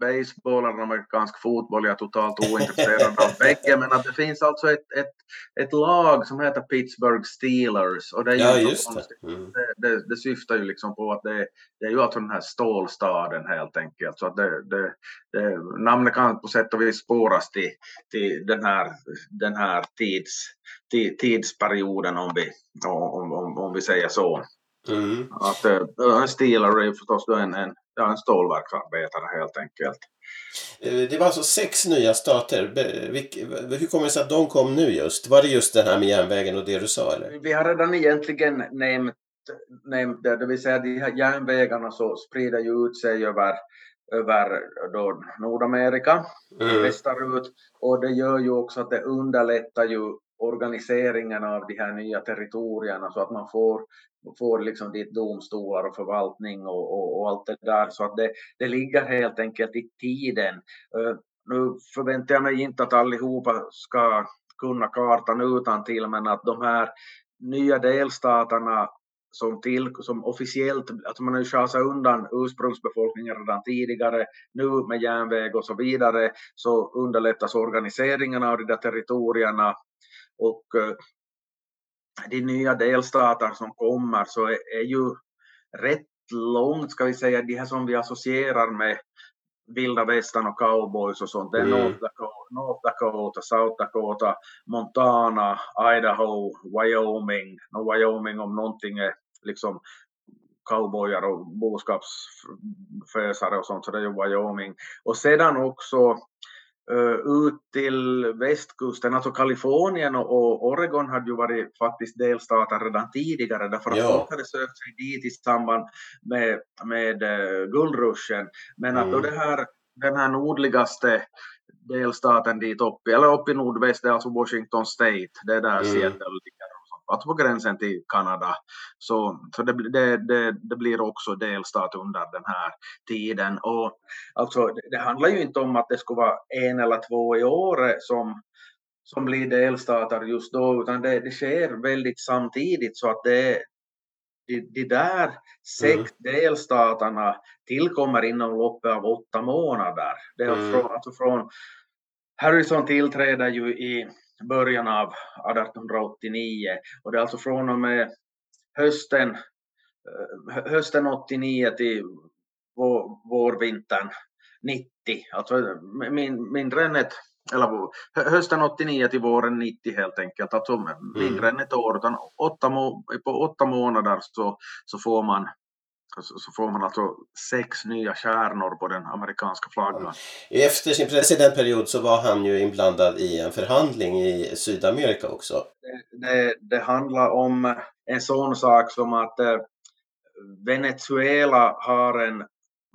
baseball eller amerikansk fotboll, jag är totalt ointresserad av bägge, men att det finns alltså ett, ett, ett lag som heter Pittsburgh Steelers och det är ju Ja, inte just det. Mm. Det, det, det syftar ju liksom på att det, det är ju alltså den här stålstaden helt enkelt. Så att det, namnet kan på sätt och vis spåras till, till den här, den här tids, tid, tidsperioden om vi, om, om, om vi säger så. Mm. Att, en Steeler är ju förstås en, en, ja, en stålverksarbetare helt enkelt. Eh, Det var alltså sex nya stater. Hur kommer det sig att de kom nu just? Var det just den här med järnvägen och det du sa eller? Vi har redan egentligen nämnt, nämnt det, det vill säga de här järnvägarna så sprider ju ut sig över, över då Nordamerika, Mm. västerut och det gör ju också att det underlättar ju organiseringen av de här nya territorierna så att man får, får liksom dit domstolar och förvaltning och, och, och allt det där så att det, det ligger helt enkelt i tiden. Uh, nu förväntar jag mig inte att allihopa ska kunna kartan utan till men att de här nya delstaterna som, till, som officiellt, alltså man har ju schasat undan ursprungsbefolkningen redan tidigare, nu med järnväg och så vidare så underlättas organiseringen av de där territorierna och eh, de nya delstater som kommer så är, är ju rätt långt, ska vi säga, de här som vi associerar med vilda västern och cowboys och sånt. Det är Mm. North, Dakota, North Dakota, South Dakota, Montana, Idaho, Wyoming. No, Wyoming om någonting är liksom cowboyar och boskapsfösare och sånt, så det är ju Wyoming. Och sedan också ut till västkusten, alltså Kalifornien och, Oregon hade ju varit faktiskt delstater redan tidigare därför att Ja. folk hade sökt sig dit i samband med, med uh, guldruschen. Men att då Mm. det här, den här nordligaste delstaten dit uppe, eller uppe i nordväst, det är alltså Washington State, det är där Mm. Seattle ligger. Alltså på gränsen till Kanada. Så, så det, blir- det, det, det blir också delstat under den här tiden. Och alltså, det, handlar ju inte om att det skulle vara en eller två i året som, som blir delstater just då, utan det, det sker väldigt samtidigt så att det de, de där sex Mm. delstaterna tillkommer inom loppet av åtta månader. Det är Mm. från, alltså från Harrison tillträder ju i början av 1889 och det är alltså från och med hösten, eh, hö- hösten 89 till vår, vårvintern 90, alltså min, mindre än ett eller hösten 89 till våren 90 helt enkelt, alltså mindre än ett år, utan åtta på åtta månader så, så får man så får man alltså sex nya stjärnor på den amerikanska flaggan. Efter sin presidentperiod så var han ju inblandad i en förhandling i Sydamerika också. Det, det, det handlar om en sån sak som att eh, Venezuela har en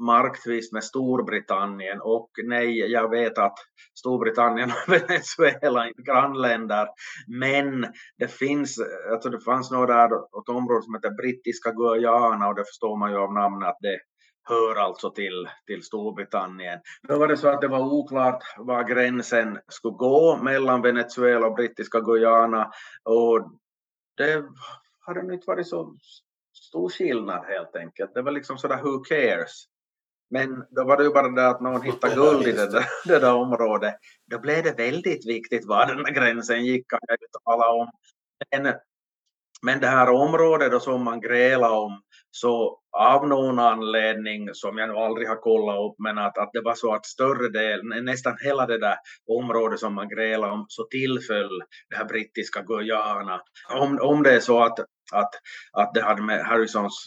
marktvist med Storbritannien och nej, jag vet att Storbritannien och Venezuela är grannländer, men det finns, alltså det fanns något där, ett område som heter Brittiska Guyana och det förstår man ju av namnet att det hör alltså till, till Storbritannien. Då var det så att det var oklart var gränsen skulle gå mellan Venezuela och Brittiska Guyana och det hade nog inte varit så stor skillnad helt enkelt. Det var liksom sådär who cares. Men då var det ju bara det att någon hittade guld i det där, det där området. Då blev det väldigt viktigt var den där gränsen gick kan jag ju tala om. Men, men det här området då som man grälade om så av någon anledning som jag nog aldrig har kollat upp men att, att det var så att större delen, nästan hela det där området som man grälade om så tillföll det här brittiska Guyana. Om, om det är så att, att, att det hade med Harrisons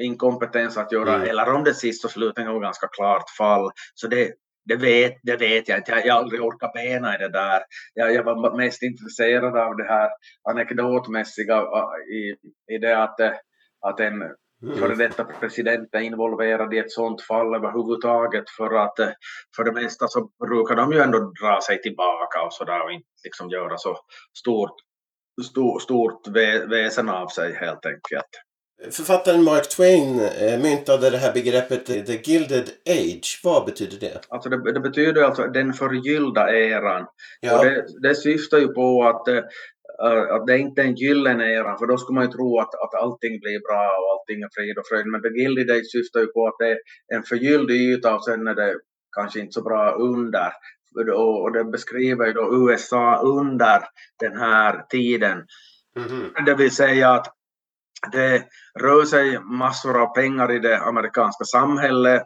inkompetens att göra Mm. eller om det sist och slutligen var ganska klart fall. Så det, det, vet, det vet jag inte. Jag, har aldrig orkat bena i det där. Jag, jag var mest intresserad av det här anekdotmässiga äh, i, i det att, eh, att en före Mm. detta president är involverad i ett sånt fall överhuvudtaget för att eh, för det mesta så brukar de ju ändå dra sig tillbaka och sådär och inte liksom göra så stort stor, stort vä väsen av sig helt enkelt. Författaren Mark Twain eh, myntade det här begreppet The Gilded Age. Vad betyder det? Alltså det, det betyder alltså den förgyllda eran. Ja. Och det, det syftar ju på att, äh, att det inte är en gyllene era, för då skulle man ju tro att, att allting blir bra och allting är frid och fröjd. Men The Gilded Age syftar ju på att det är en förgylld yta och sen är det kanske inte så bra under. Och, det beskriver ju då USA under den här tiden. Mhm. Det vill säga att det rör sig massor av pengar i det amerikanska samhället.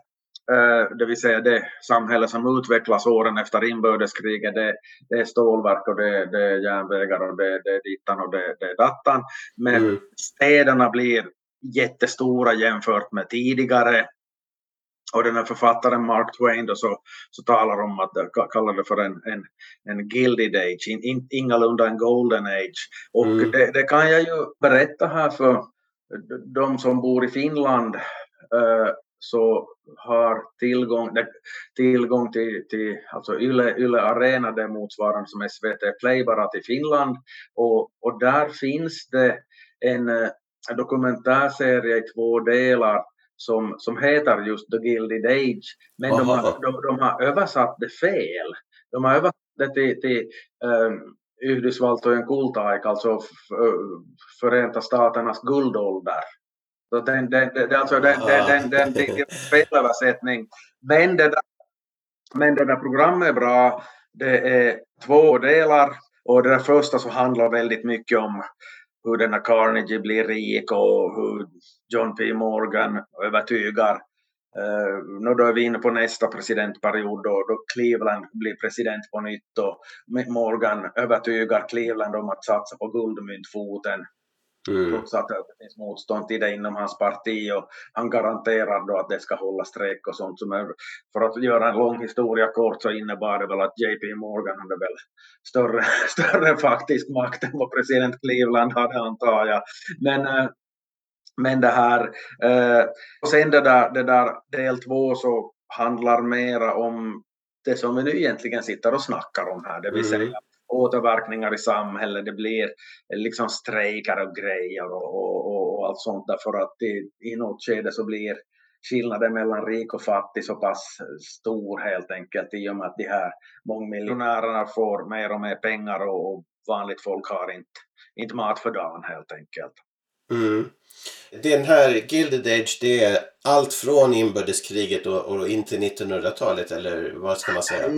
eh, Det vill säga det samhälle som utvecklas åren efter inbördeskriget. Det, det är stålverk och det, det är järnvägar och det, det är dittan och det, det är dattan. Men Mm. städerna blir jättestora jämfört med tidigare. Och den här författaren Mark Twain då så, så talar om att kallar det för en, en, en gilded age, in, in, ingalunda en golden age. Och Mm. det, det kan jag ju berätta här för de som bor i Finland eh, så har tillgång, tillgång till, till alltså Yle, Yle Arena, det motsvarande som SVT Play bara till Finland. Och, och där finns det en, eh, en dokumentärserie i två delar som, som heter just The Gilded Age. Men de har, de, de har översatt det fel. De har översatt det till, till um, Yhdysvaltojen kultaik, alltså Förenta Staternas guldålder. Så den, den, den, alltså den, den, den, den, den, felöversättning. Men det, där, men det där programmet är bra. Det är två delar och det första så handlar väldigt mycket om hur denna Carnegie blir rik och hur John P. Morgan övertygar. Uh, nu då är vi inne på nästa presidentperiod då, då Cleveland blir president på nytt och Morgan övertygar Cleveland om att satsa på guldmyntfoten. Mm. trots att det finns motstånd till det inom hans parti och han garanterar då att det ska hålla streck och sånt. Som är, för att göra en lång historia kort så innebar det väl att JP Morgan hade väl större, större faktisk makt än vad president Cleveland hade antar jag. Men, eh, men det här, eh, och sen det där, det där del två så handlar mera om det som vi nu egentligen sitter och snackar om här, det vill Mm. Återverkningar i samhället, det blir liksom strejkar och grejer och, och, och, och allt sånt därför att i, i något skede så blir skillnaden mellan rik och fattig så pass stor helt enkelt i och med att de här mångmiljonärerna får mer och mer pengar och, och vanligt folk har inte, inte mat för dagen helt enkelt. Mm. Den här Gilded Age det är allt från inbördeskriget och, och in till 1900-talet eller vad ska man säga?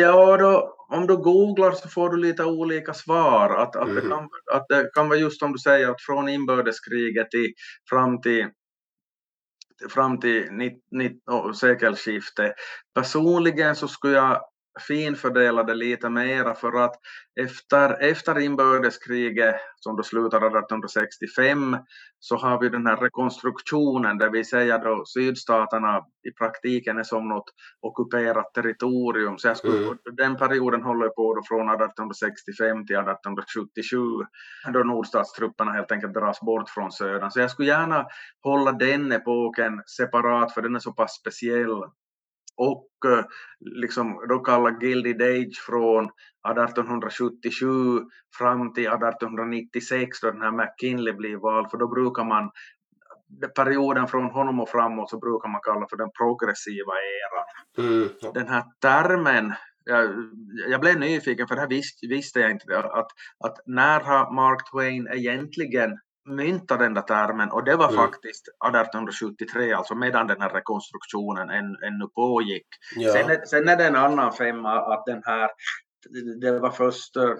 Ja, då, om du googlar så får du lite olika svar. Att, att, det Mhm. kan, att det kan vara just som du säger, att från inbördeskriget till, fram till fram till nitt- nitt- och sekelskiftet. Personligen så skulle jag finfördela det lite mera för att efter, efter inbördeskriget som då slutade 1865 så har vi den här rekonstruktionen, det vill säga då sydstaterna i praktiken är som något ockuperat territorium. Så jag skulle, Mm. Den perioden håller på då från 1865 till 1877 då nordstatstrupperna helt enkelt dras bort från södern. Så jag skulle gärna hålla den epoken separat för den är så pass speciell. Och eh, liksom då kalla Gilded Age från 1877 fram till 1896 då den här McKinley blir vald, för då brukar man perioden från honom och framåt så brukar man kalla för den progressiva eran Mm. den här termen, jag, jag blev nyfiken för det här visste, visste jag inte, att, att när har Mark Twain egentligen myntat den där termen och det var Mm. faktiskt 1873, alltså medan den här rekonstruktionen än, ännu pågick. Ja. Sen, sen är det en annan femma att den här, det var först eh,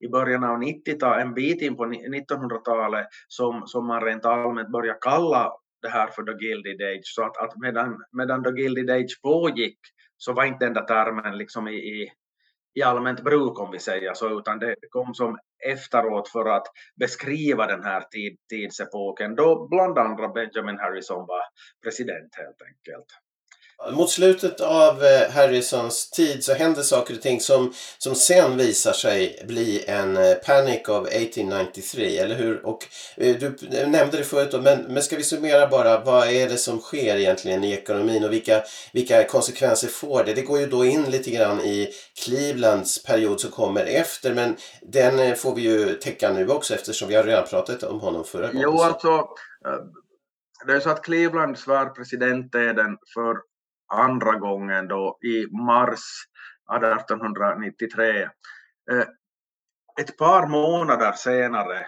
i början av 90-talet, en bit in på ni- 1900-talet som, som man rent allmänt börjar kalla det här för The Gilded Age. Så att, att medan, medan The Gilded Age pågick så var inte den där termen liksom i, i, i allmänt bruk om vi säger så, utan det kom som efteråt för att beskriva den här tid, tidsepoken då bland andra Benjamin Harrison var president helt enkelt. Mot slutet av eh, Harrisons tid så händer saker och ting som, som sen visar sig bli en eh, Panic of 1893, eller hur? Och eh, du nämnde det förut men, men ska vi summera bara, vad är det som sker egentligen i ekonomin och vilka, vilka konsekvenser får det? Det går ju då in lite grann i Clevelands period som kommer efter, men den får vi ju täcka nu också eftersom vi har redan pratat om honom förra gången. Jo, alltså det är så att Cleveland svär presidenteden för andra gången då i mars 1893. Eh, ett par månader senare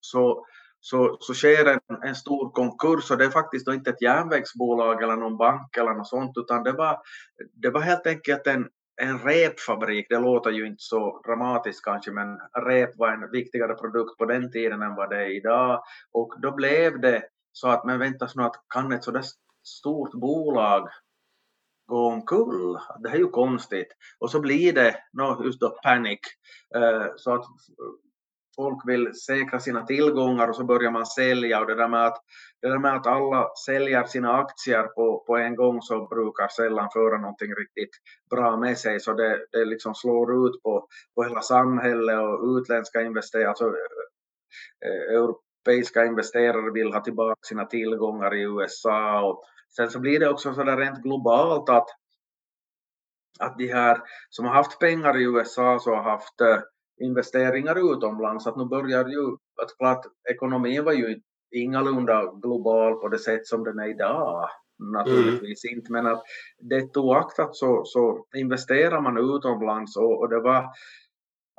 så, så, så sker en, en stor konkurs och det är faktiskt inte ett järnvägsbolag eller någon bank eller något sånt utan det var, det var helt enkelt en, en repfabrik, det låter ju inte så dramatiskt kanske, men rep var en viktigare produkt på den tiden än vad det är idag. Och då blev det så att, men vänta att kan ett sådär stort bolag gå omkull. Det här är ju konstigt. Och så blir det no, just då panic. Uh, så att folk vill säkra sina tillgångar och så börjar man sälja och det där med att, det där med att alla säljer sina aktier på, på en gång så brukar sällan föra någonting riktigt bra med sig så det, det liksom slår ut på, på hela samhället och utländska investerare, alltså eh, europeiska investerare vill ha tillbaka sina tillgångar i USA och Sen så blir det också så där rent globalt att, att de här som har haft pengar i USA så har haft uh, investeringar utomlands. Att nu börjar ju, att klart ekonomin var ju ingalunda global på det sätt som den är idag. Naturligtvis mm. inte, men att det oaktat så, så investerar man utomlands och, och det var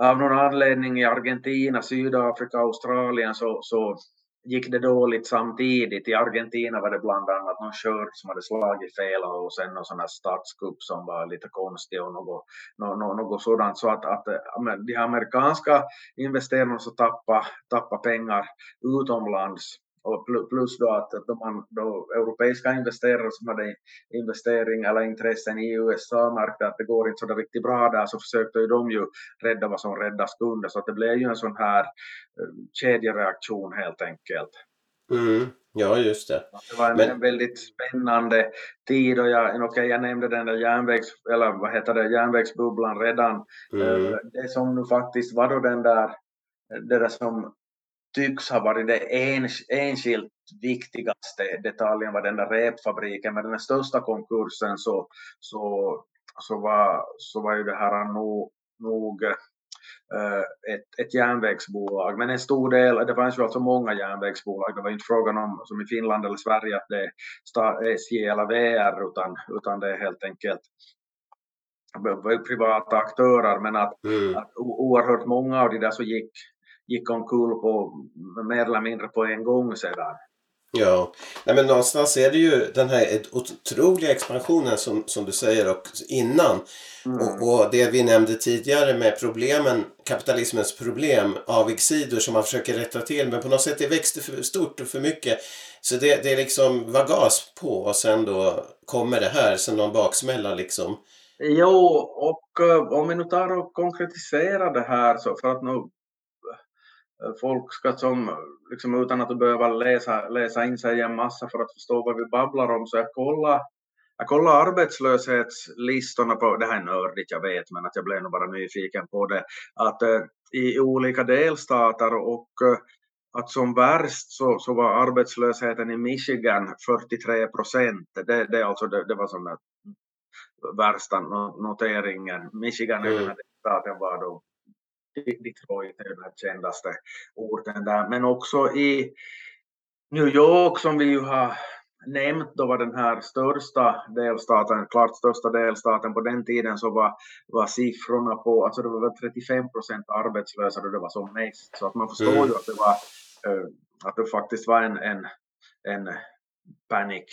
av någon anledning i Argentina, Sydafrika, Australien så, så gick det dåligt samtidigt. I Argentina var det bland annat någon skörd som hade slagit fel och sen någon sån här statskupp som var lite konstig och något, något, något sådant. Så att, att de amerikanska investerarna så tappade, tappade pengar utomlands och plus då att de då europeiska investerare som hade investering eller intressen i USA märkte att det går inte så där riktigt bra där så försökte ju de ju rädda vad som räddas kunde så att det blev ju en sån här eh, kedjereaktion helt enkelt. Mm. Ja, just det. Det var en, Men... en väldigt spännande tid och jag, okay, jag nämnde den där järnvägs, eller vad heter det, järnvägsbubblan redan. Mm. Eh, det som nu faktiskt var då den där, det där som tycks ha varit det enskilt viktigaste detaljen var den där repfabriken. Men den största konkursen så, så, så, var, så var ju det här nog, nog uh, ett, ett järnvägsbolag. Men en stor del, det fanns ju alltså många järnvägsbolag. Det var inte frågan om, som i Finland eller Sverige, att det är SJ eller VR, utan, utan det är helt enkelt privata aktörer. Men att, mm. att oerhört många av de där så gick gick omkull på mer eller mindre på en gång sedan. Ja, Nej, men någonstans är det ju den här otroliga expansionen som, som du säger och innan. Mm. Och, och, det vi nämnde tidigare med problemen, kapitalismens problem, avigsidor som man försöker rätta till. Men på något sätt det växte för stort och för mycket. Så det, det liksom var gas på och sen då kommer det här som någon baksmälla liksom. Jo, och uh, om vi nu tar och konkretiserar det här så för att nu Eh, folk ska som, liksom utan att behöva läsa, läsa in sig en massa för att förstå vad vi babblar om, så jag kollar jag kollar arbetslöshetslistorna på, det här är nördigt jag vet, men att jag blev nog bara nyfiken på det, att eh, i olika delstater och eh, att som värst så, så var arbetslösheten i Michigan 43 procent. Det, det, alltså, det, det var som den värsta noteringen. Michigan är mm. den här delstaten var då Detroit är den kändaste orten där. Men också i New York som vi ju har nämnt då var den här största delstaten, klart största delstaten på den tiden så var, var siffrorna på, alltså det var väl 35 procent arbetslösa då det var som mest. Så att man förstår mm. ju att det var, uh, att det faktiskt var en, en, en panic.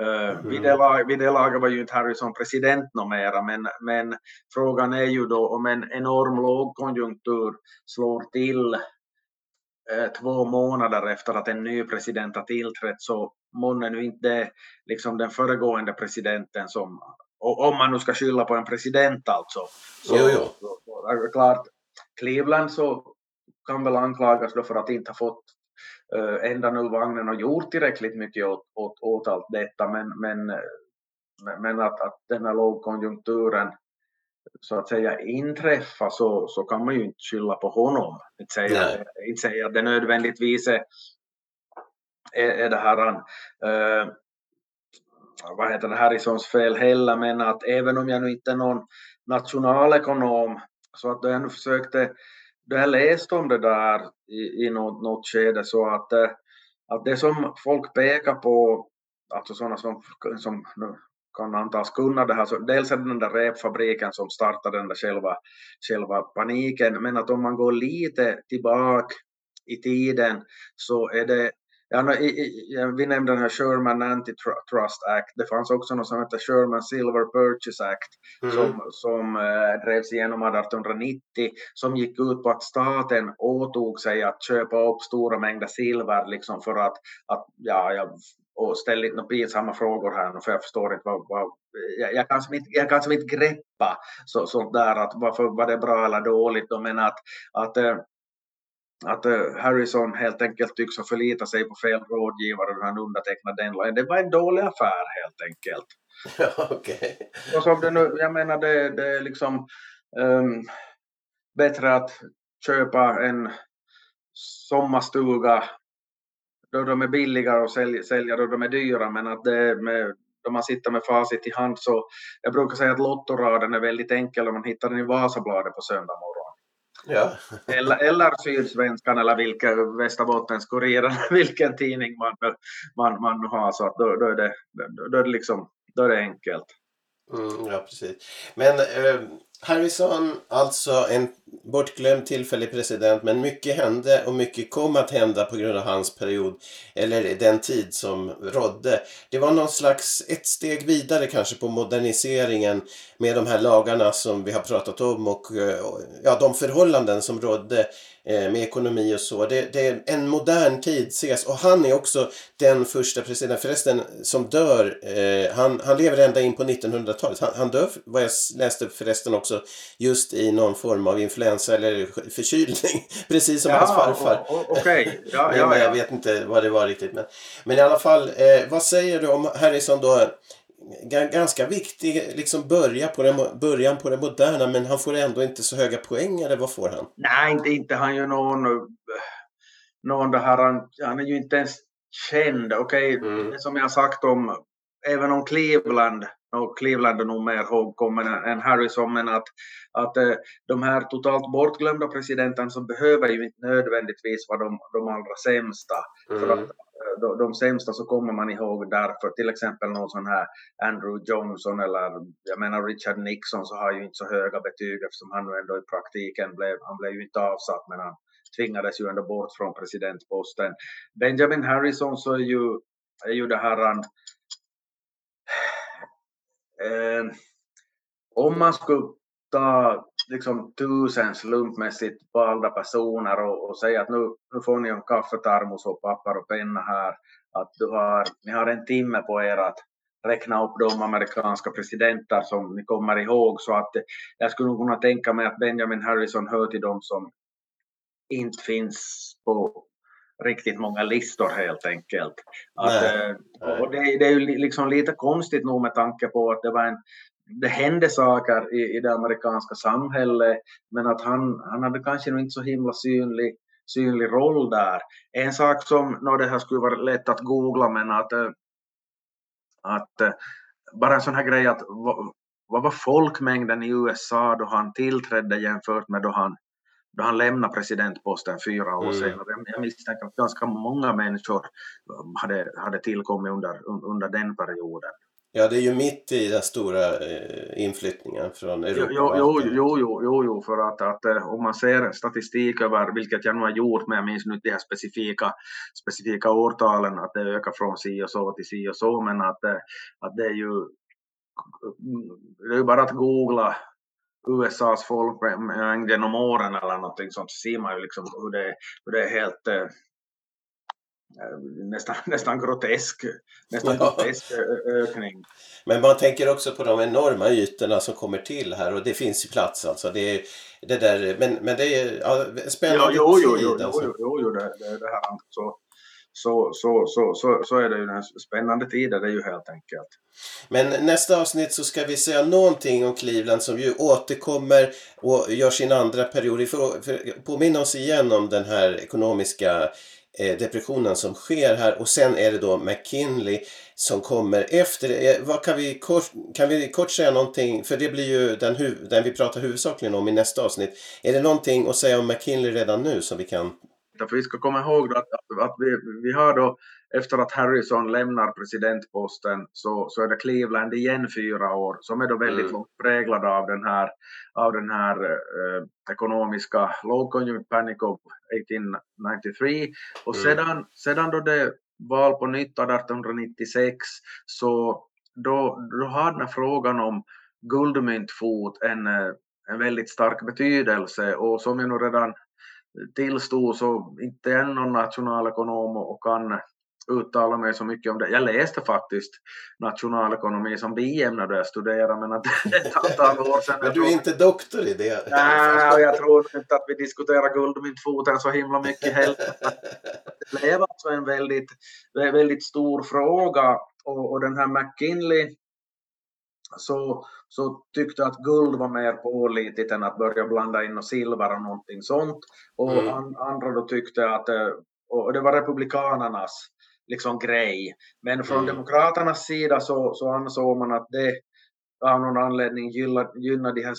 Uh, mm. vid, det, vid det laget var ju inte Harrison president mera, men, men frågan är ju då om en enorm lågkonjunktur slår till uh, två månader efter att en ny president har tillträtt så månne nu inte liksom den föregående presidenten som, om man nu ska skylla på en president alltså. Så, jo, jo. Så, så, klart, Cleveland så kan väl anklagas då för att inte ha fått ända nu vagnen och gjort tillräckligt mycket åt, åt, åt allt detta men, men men att, att den här lågkonjunkturen så att säga inträffa så, så kan man ju inte skylla på honom. Inte säga, inte säga att det nödvändigtvis är, är, är det här uh, vad heter det, Harrisons fel heller, men att även om jag nu inte är någon nationalekonom så att då jag nu försökte, då jag läste om det där i, i något, något skede så att, eh, att det som folk pekar på, alltså sådana som, som kan antas kunna det här. Så dels är det den där repfabriken som startade den där själva, själva paniken, men att om man går lite tillbaka i tiden så är det Ja, i, i, vi nämnde den här Sherman Antitrust Act. Det fanns också något som heter Sherman Silver Purchase Act mm. som, som äh, drevs igenom 1890 som gick ut på att staten åtog sig att köpa upp stora mängder silver liksom för att, att ja, jag och ställ inte några pinsamma frågor här för jag förstår inte vad, vad jag, jag, kan som inte, jag kan som inte greppa så, sånt där att varför var det bra eller dåligt då, men att, att äh, att uh, Harrison helt enkelt tycks ha förlitat sig på fel rådgivare när han undertecknade den lagen. Det var en dålig affär helt enkelt. Okay. Och som det nu, jag menar det, det är liksom um, bättre att köpa en sommarstuga då de är billigare och sälja, sälja då de är dyra men att det med då man sitter med facit i hand så jag brukar säga att lottoraden är väldigt enkel om man hittar den i Vasabladet på söndag morgon. Ja. eller, eller Sydsvenskan eller vilken Västerbottens-Kuriren, vilken tidning man, man, man har. Så att då, då, är det, då, är det liksom, då är det enkelt. Mm, ja, precis. Men eh, Harrison, alltså en bortglömd tillfällig president, men mycket hände och mycket kom att hända på grund av hans period, eller den tid som rådde. Det var någon slags ett steg vidare kanske på moderniseringen med de här lagarna som vi har pratat om och eh, ja, de förhållanden som rådde Eh, med ekonomi och så. Det, det, är en modern tid ses och han är också den första presidenten förresten som dör. Eh, han, han lever ända in på 1900-talet. Han, han dör, vad jag läste förresten också, just i någon form av influensa eller förkylning. Precis som ja, hans farfar. Okej. Okay. Ja, ja, ja, Jag vet inte vad det var riktigt. Men, men i alla fall, eh, vad säger du om Harrison då? Ganska viktig liksom börja på den, början på det moderna men han får ändå inte så höga poäng eller vad får han? Nej, inte, inte han ju någon, någon det här, han, han är ju inte ens känd. Okej, okay, mm. som jag sagt om, även om Cleveland, och Cleveland är nog mer ihågkommen än Harrison, men att, att eh, de här totalt bortglömda presidenterna så behöver ju inte nödvändigtvis vara de, de allra sämsta. Mm. För att de, de sämsta så kommer man ihåg därför, till exempel någon sån här Andrew Johnson eller jag menar Richard Nixon så har ju inte så höga betyg eftersom han nu ändå i praktiken blev, han blev ju inte avsatt men han tvingades ju ändå bort från presidentposten. Benjamin Harrison så är ju, är ju det här eh, om man skulle ta liksom tusen slumpmässigt valda personer och, och säga att nu, nu får ni en kaffetermos och papper och penna här. Att du har, ni har en timme på er att räkna upp de amerikanska presidenter som ni kommer ihåg. Så att jag skulle nog kunna tänka mig att Benjamin Harrison hör till dem som inte finns på riktigt många listor helt enkelt. Att, Nej. Eh, och det, det, är ju liksom lite konstigt nog med tanke på att det var en det hände saker i, i det amerikanska samhället, men att han, han hade kanske inte så himla synlig, synlig roll där. En sak som, no, det här skulle vara lätt att googla, men att, eh, att eh, bara en sån här grej att vad, vad var folkmängden i USA då han tillträdde jämfört med då han, då han lämnade presidentposten fyra år mm. senare. Jag misstänker att ganska många människor hade, hade tillkommit under, under den perioden. Ja, det är ju mitt i den stora eh, inflyttningen från Europa. Jo, jo, jo, jo, jo, jo för att, att eh, om man ser statistik över, vilket jag nu har gjort, men jag minns nu de här specifika, specifika årtalen, att det ökar från si och så till si och så, men att, eh, att det är ju det är ju bara att googla USAs folkmängd genom åren eller någonting sånt, så ser man ju liksom hur det, hur det är helt nästan, nästan grotesk, nästan ja. grotesk ökning. Men man tänker också på de enorma ytorna som kommer till här och det finns ju plats alltså. Det är, det där, men, men det är ja, spännande ja, jo, jo, tid. Jo, alltså. jo, jo, jo, det, det, det här så. så, så, så, så, så är det ju en spännande tid det är ju helt enkelt. Men nästa avsnitt så ska vi säga någonting om Cleveland som ju återkommer och gör sin andra period. Påminna oss igen om den här ekonomiska eh, Eh, depressionen som sker här och sen är det då McKinley som kommer efter. Eh, vad kan, vi kort, kan vi kort säga någonting, för det blir ju den, den vi pratar huvudsakligen om i nästa avsnitt. Är det någonting att säga om McKinley redan nu som vi kan för vi ska komma ihåg att, att vi, vi har då efter att Harrison lämnar presidentposten så, så är det Cleveland igen fyra år som är då väldigt mm. präglade av den här, av den här eh, ekonomiska lågkonjunktur panic of 1893 och mm. sedan, sedan då det val på nytt 1896 så då, då har den här frågan om guldmyntfot en, en väldigt stark betydelse och som jag nog redan tillstod så inte är någon nationalekonom och kan uttala mig så mycket om det. Jag läste faktiskt nationalekonomi som biämne då jag studerade men att det är ett antal år sedan. Men du är inte doktor i det? Nej, och jag tror inte att vi diskuterar guldmyntfoten så himla mycket heller. Det blev alltså en väldigt, väldigt stor fråga och, och den här McKinley så, så tyckte att guld var mer pålitligt än att börja blanda in och silver och någonting sånt. Och mm. an, andra då tyckte att, eh, och det var republikanernas liksom grej. Men från mm. demokraternas sida så, så ansåg man att det av någon anledning gynnar de här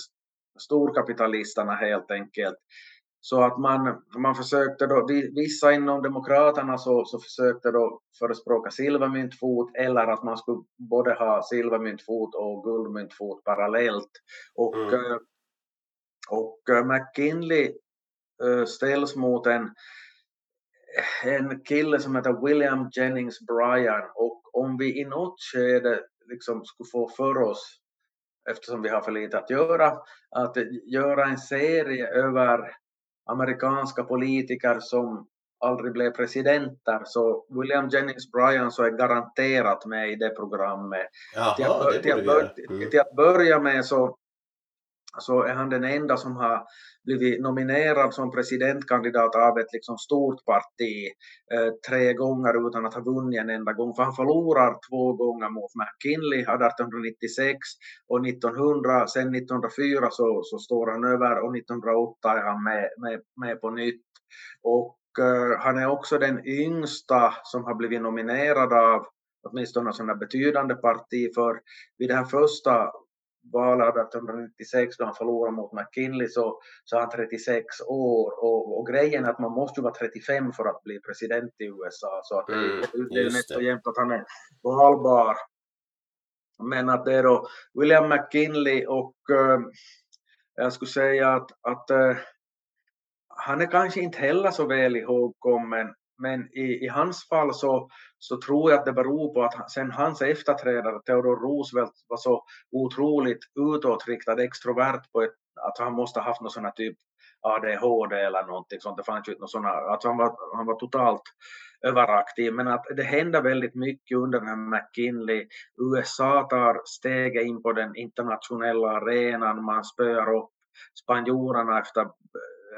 storkapitalisterna helt enkelt. Så att man, man försökte då, vissa inom Demokraterna så, så försökte då förespråka silvermyntfot eller att man skulle både ha silvermyntfot och guldmyntfot parallellt. Och, mm. Eh, och eh, McKinley eh, ställs mot en, en kille som heter William Jennings Bryan och om vi i något skede liksom skulle få för oss eftersom vi har för lite att göra, att göra en serie över amerikanska politiker som aldrig blev presidenter så William Jennings Bryan så är garanterat med i det programmet. Jaha, till, att, till, att, mm. till att börja med så, så är han den enda som har blivit nominerad som presidentkandidat av ett liksom stort parti eh, tre gånger utan att ha vunnit en enda gång. För han förlorar två gånger mot McKinley 1896 och 1900, sen 1904 så, så står han över och 1908 är han med, med, med på nytt. Och eh, han är också den yngsta som har blivit nominerad av åtminstone sådana betydande parti för vid det här första valet 1896 då han förlorade mot McKinley så, så han 36 år. Och, och grejen är att man måste ju vara 35 för att bli president i USA så att mm, det, är nästan jämnt att han är valbar. Men att det är då William McKinley och uh, jag skulle säga att, att uh, han är kanske inte heller så väl ihågkommen men i, i hans fall så, så tror jag att det beror på att sen hans efterträdare Theodore Roosevelt var så otroligt utåtriktad, extrovert på ett, att han måste ha haft någon sån här typ ADHD eller någonting sånt. Det fanns ju inte sådana, alltså han, var, han var totalt överaktiv. Men att det händer väldigt mycket under den här McKinley. USA tar steget in på den internationella arenan. Man spöar upp spanjorerna efter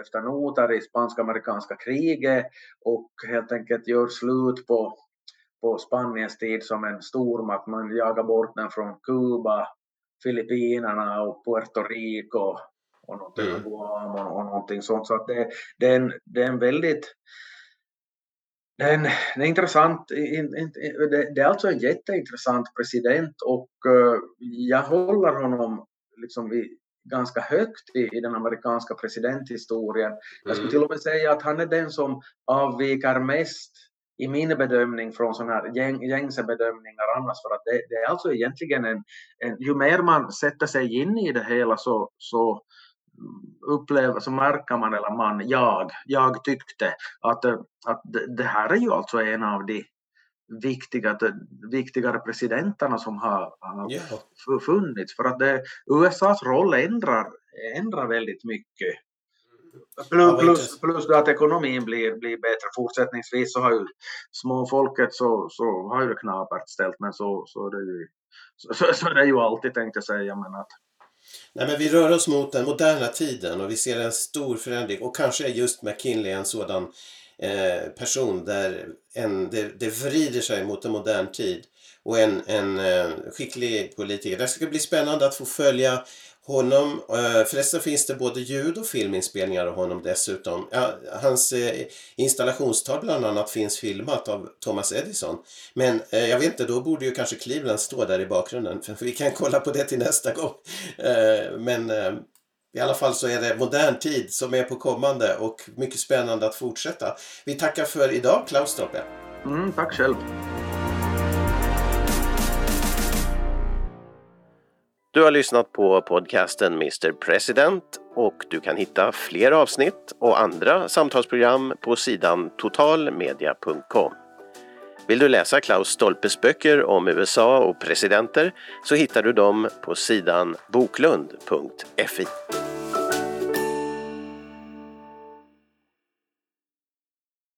efter noter i spansk-amerikanska kriget och helt enkelt gör slut på, på Spaniens tid som en stormakt. Man jagar bort den från Kuba, Filippinerna och Puerto Rico och någonting, mm. Guam och, och någonting sånt. Så att det, det, är en, det är en väldigt det är, en, det är intressant. Det är alltså en jätteintressant president och eh, jag håller honom liksom vid, ganska högt i, i den amerikanska presidenthistorien. Jag skulle mm. till och med säga att han är den som avviker mest i min bedömning från sådana här gäng, gängse bedömningar annars för att det, det är alltså egentligen en, en, ju mer man sätter sig in i det hela så, så upplever, så märker man, eller man, jag, jag tyckte att, att det här är ju alltså en av de viktiga, viktigare presidenterna som har, har yeah. funnits. För att det, USAs roll ändrar, ändrar väldigt mycket. Plus, plus, plus att ekonomin blir, blir bättre fortsättningsvis så har ju småfolket så, så har ju knapert ställt men så, så, det ju, så, så, så det är ju alltid tänkte jag säga men att Nej, men vi rör oss mot den moderna tiden och vi ser en stor förändring och kanske är just McKinley en sådan eh, person där en, det, det vrider sig mot en modern tid och en, en eh, skicklig politiker. Det ska bli spännande att få följa honom. Eh, förresten finns det både ljud och filminspelningar av honom dessutom. Ja, hans eh, installationstal bland annat finns filmat av Thomas Edison. Men eh, jag vet inte, då borde ju kanske Cleveland stå där i bakgrunden. För vi kan kolla på det till nästa gång. Eh, men eh, i alla fall så är det modern tid som är på kommande och mycket spännande att fortsätta. Vi tackar för idag Klaus Stolpe. Mm, tack själv. Du har lyssnat på podcasten Mr President och du kan hitta fler avsnitt och andra samtalsprogram på sidan totalmedia.com. Vill du läsa Klaus Stolpes böcker om USA och presidenter så hittar du dem på sidan boklund.fi.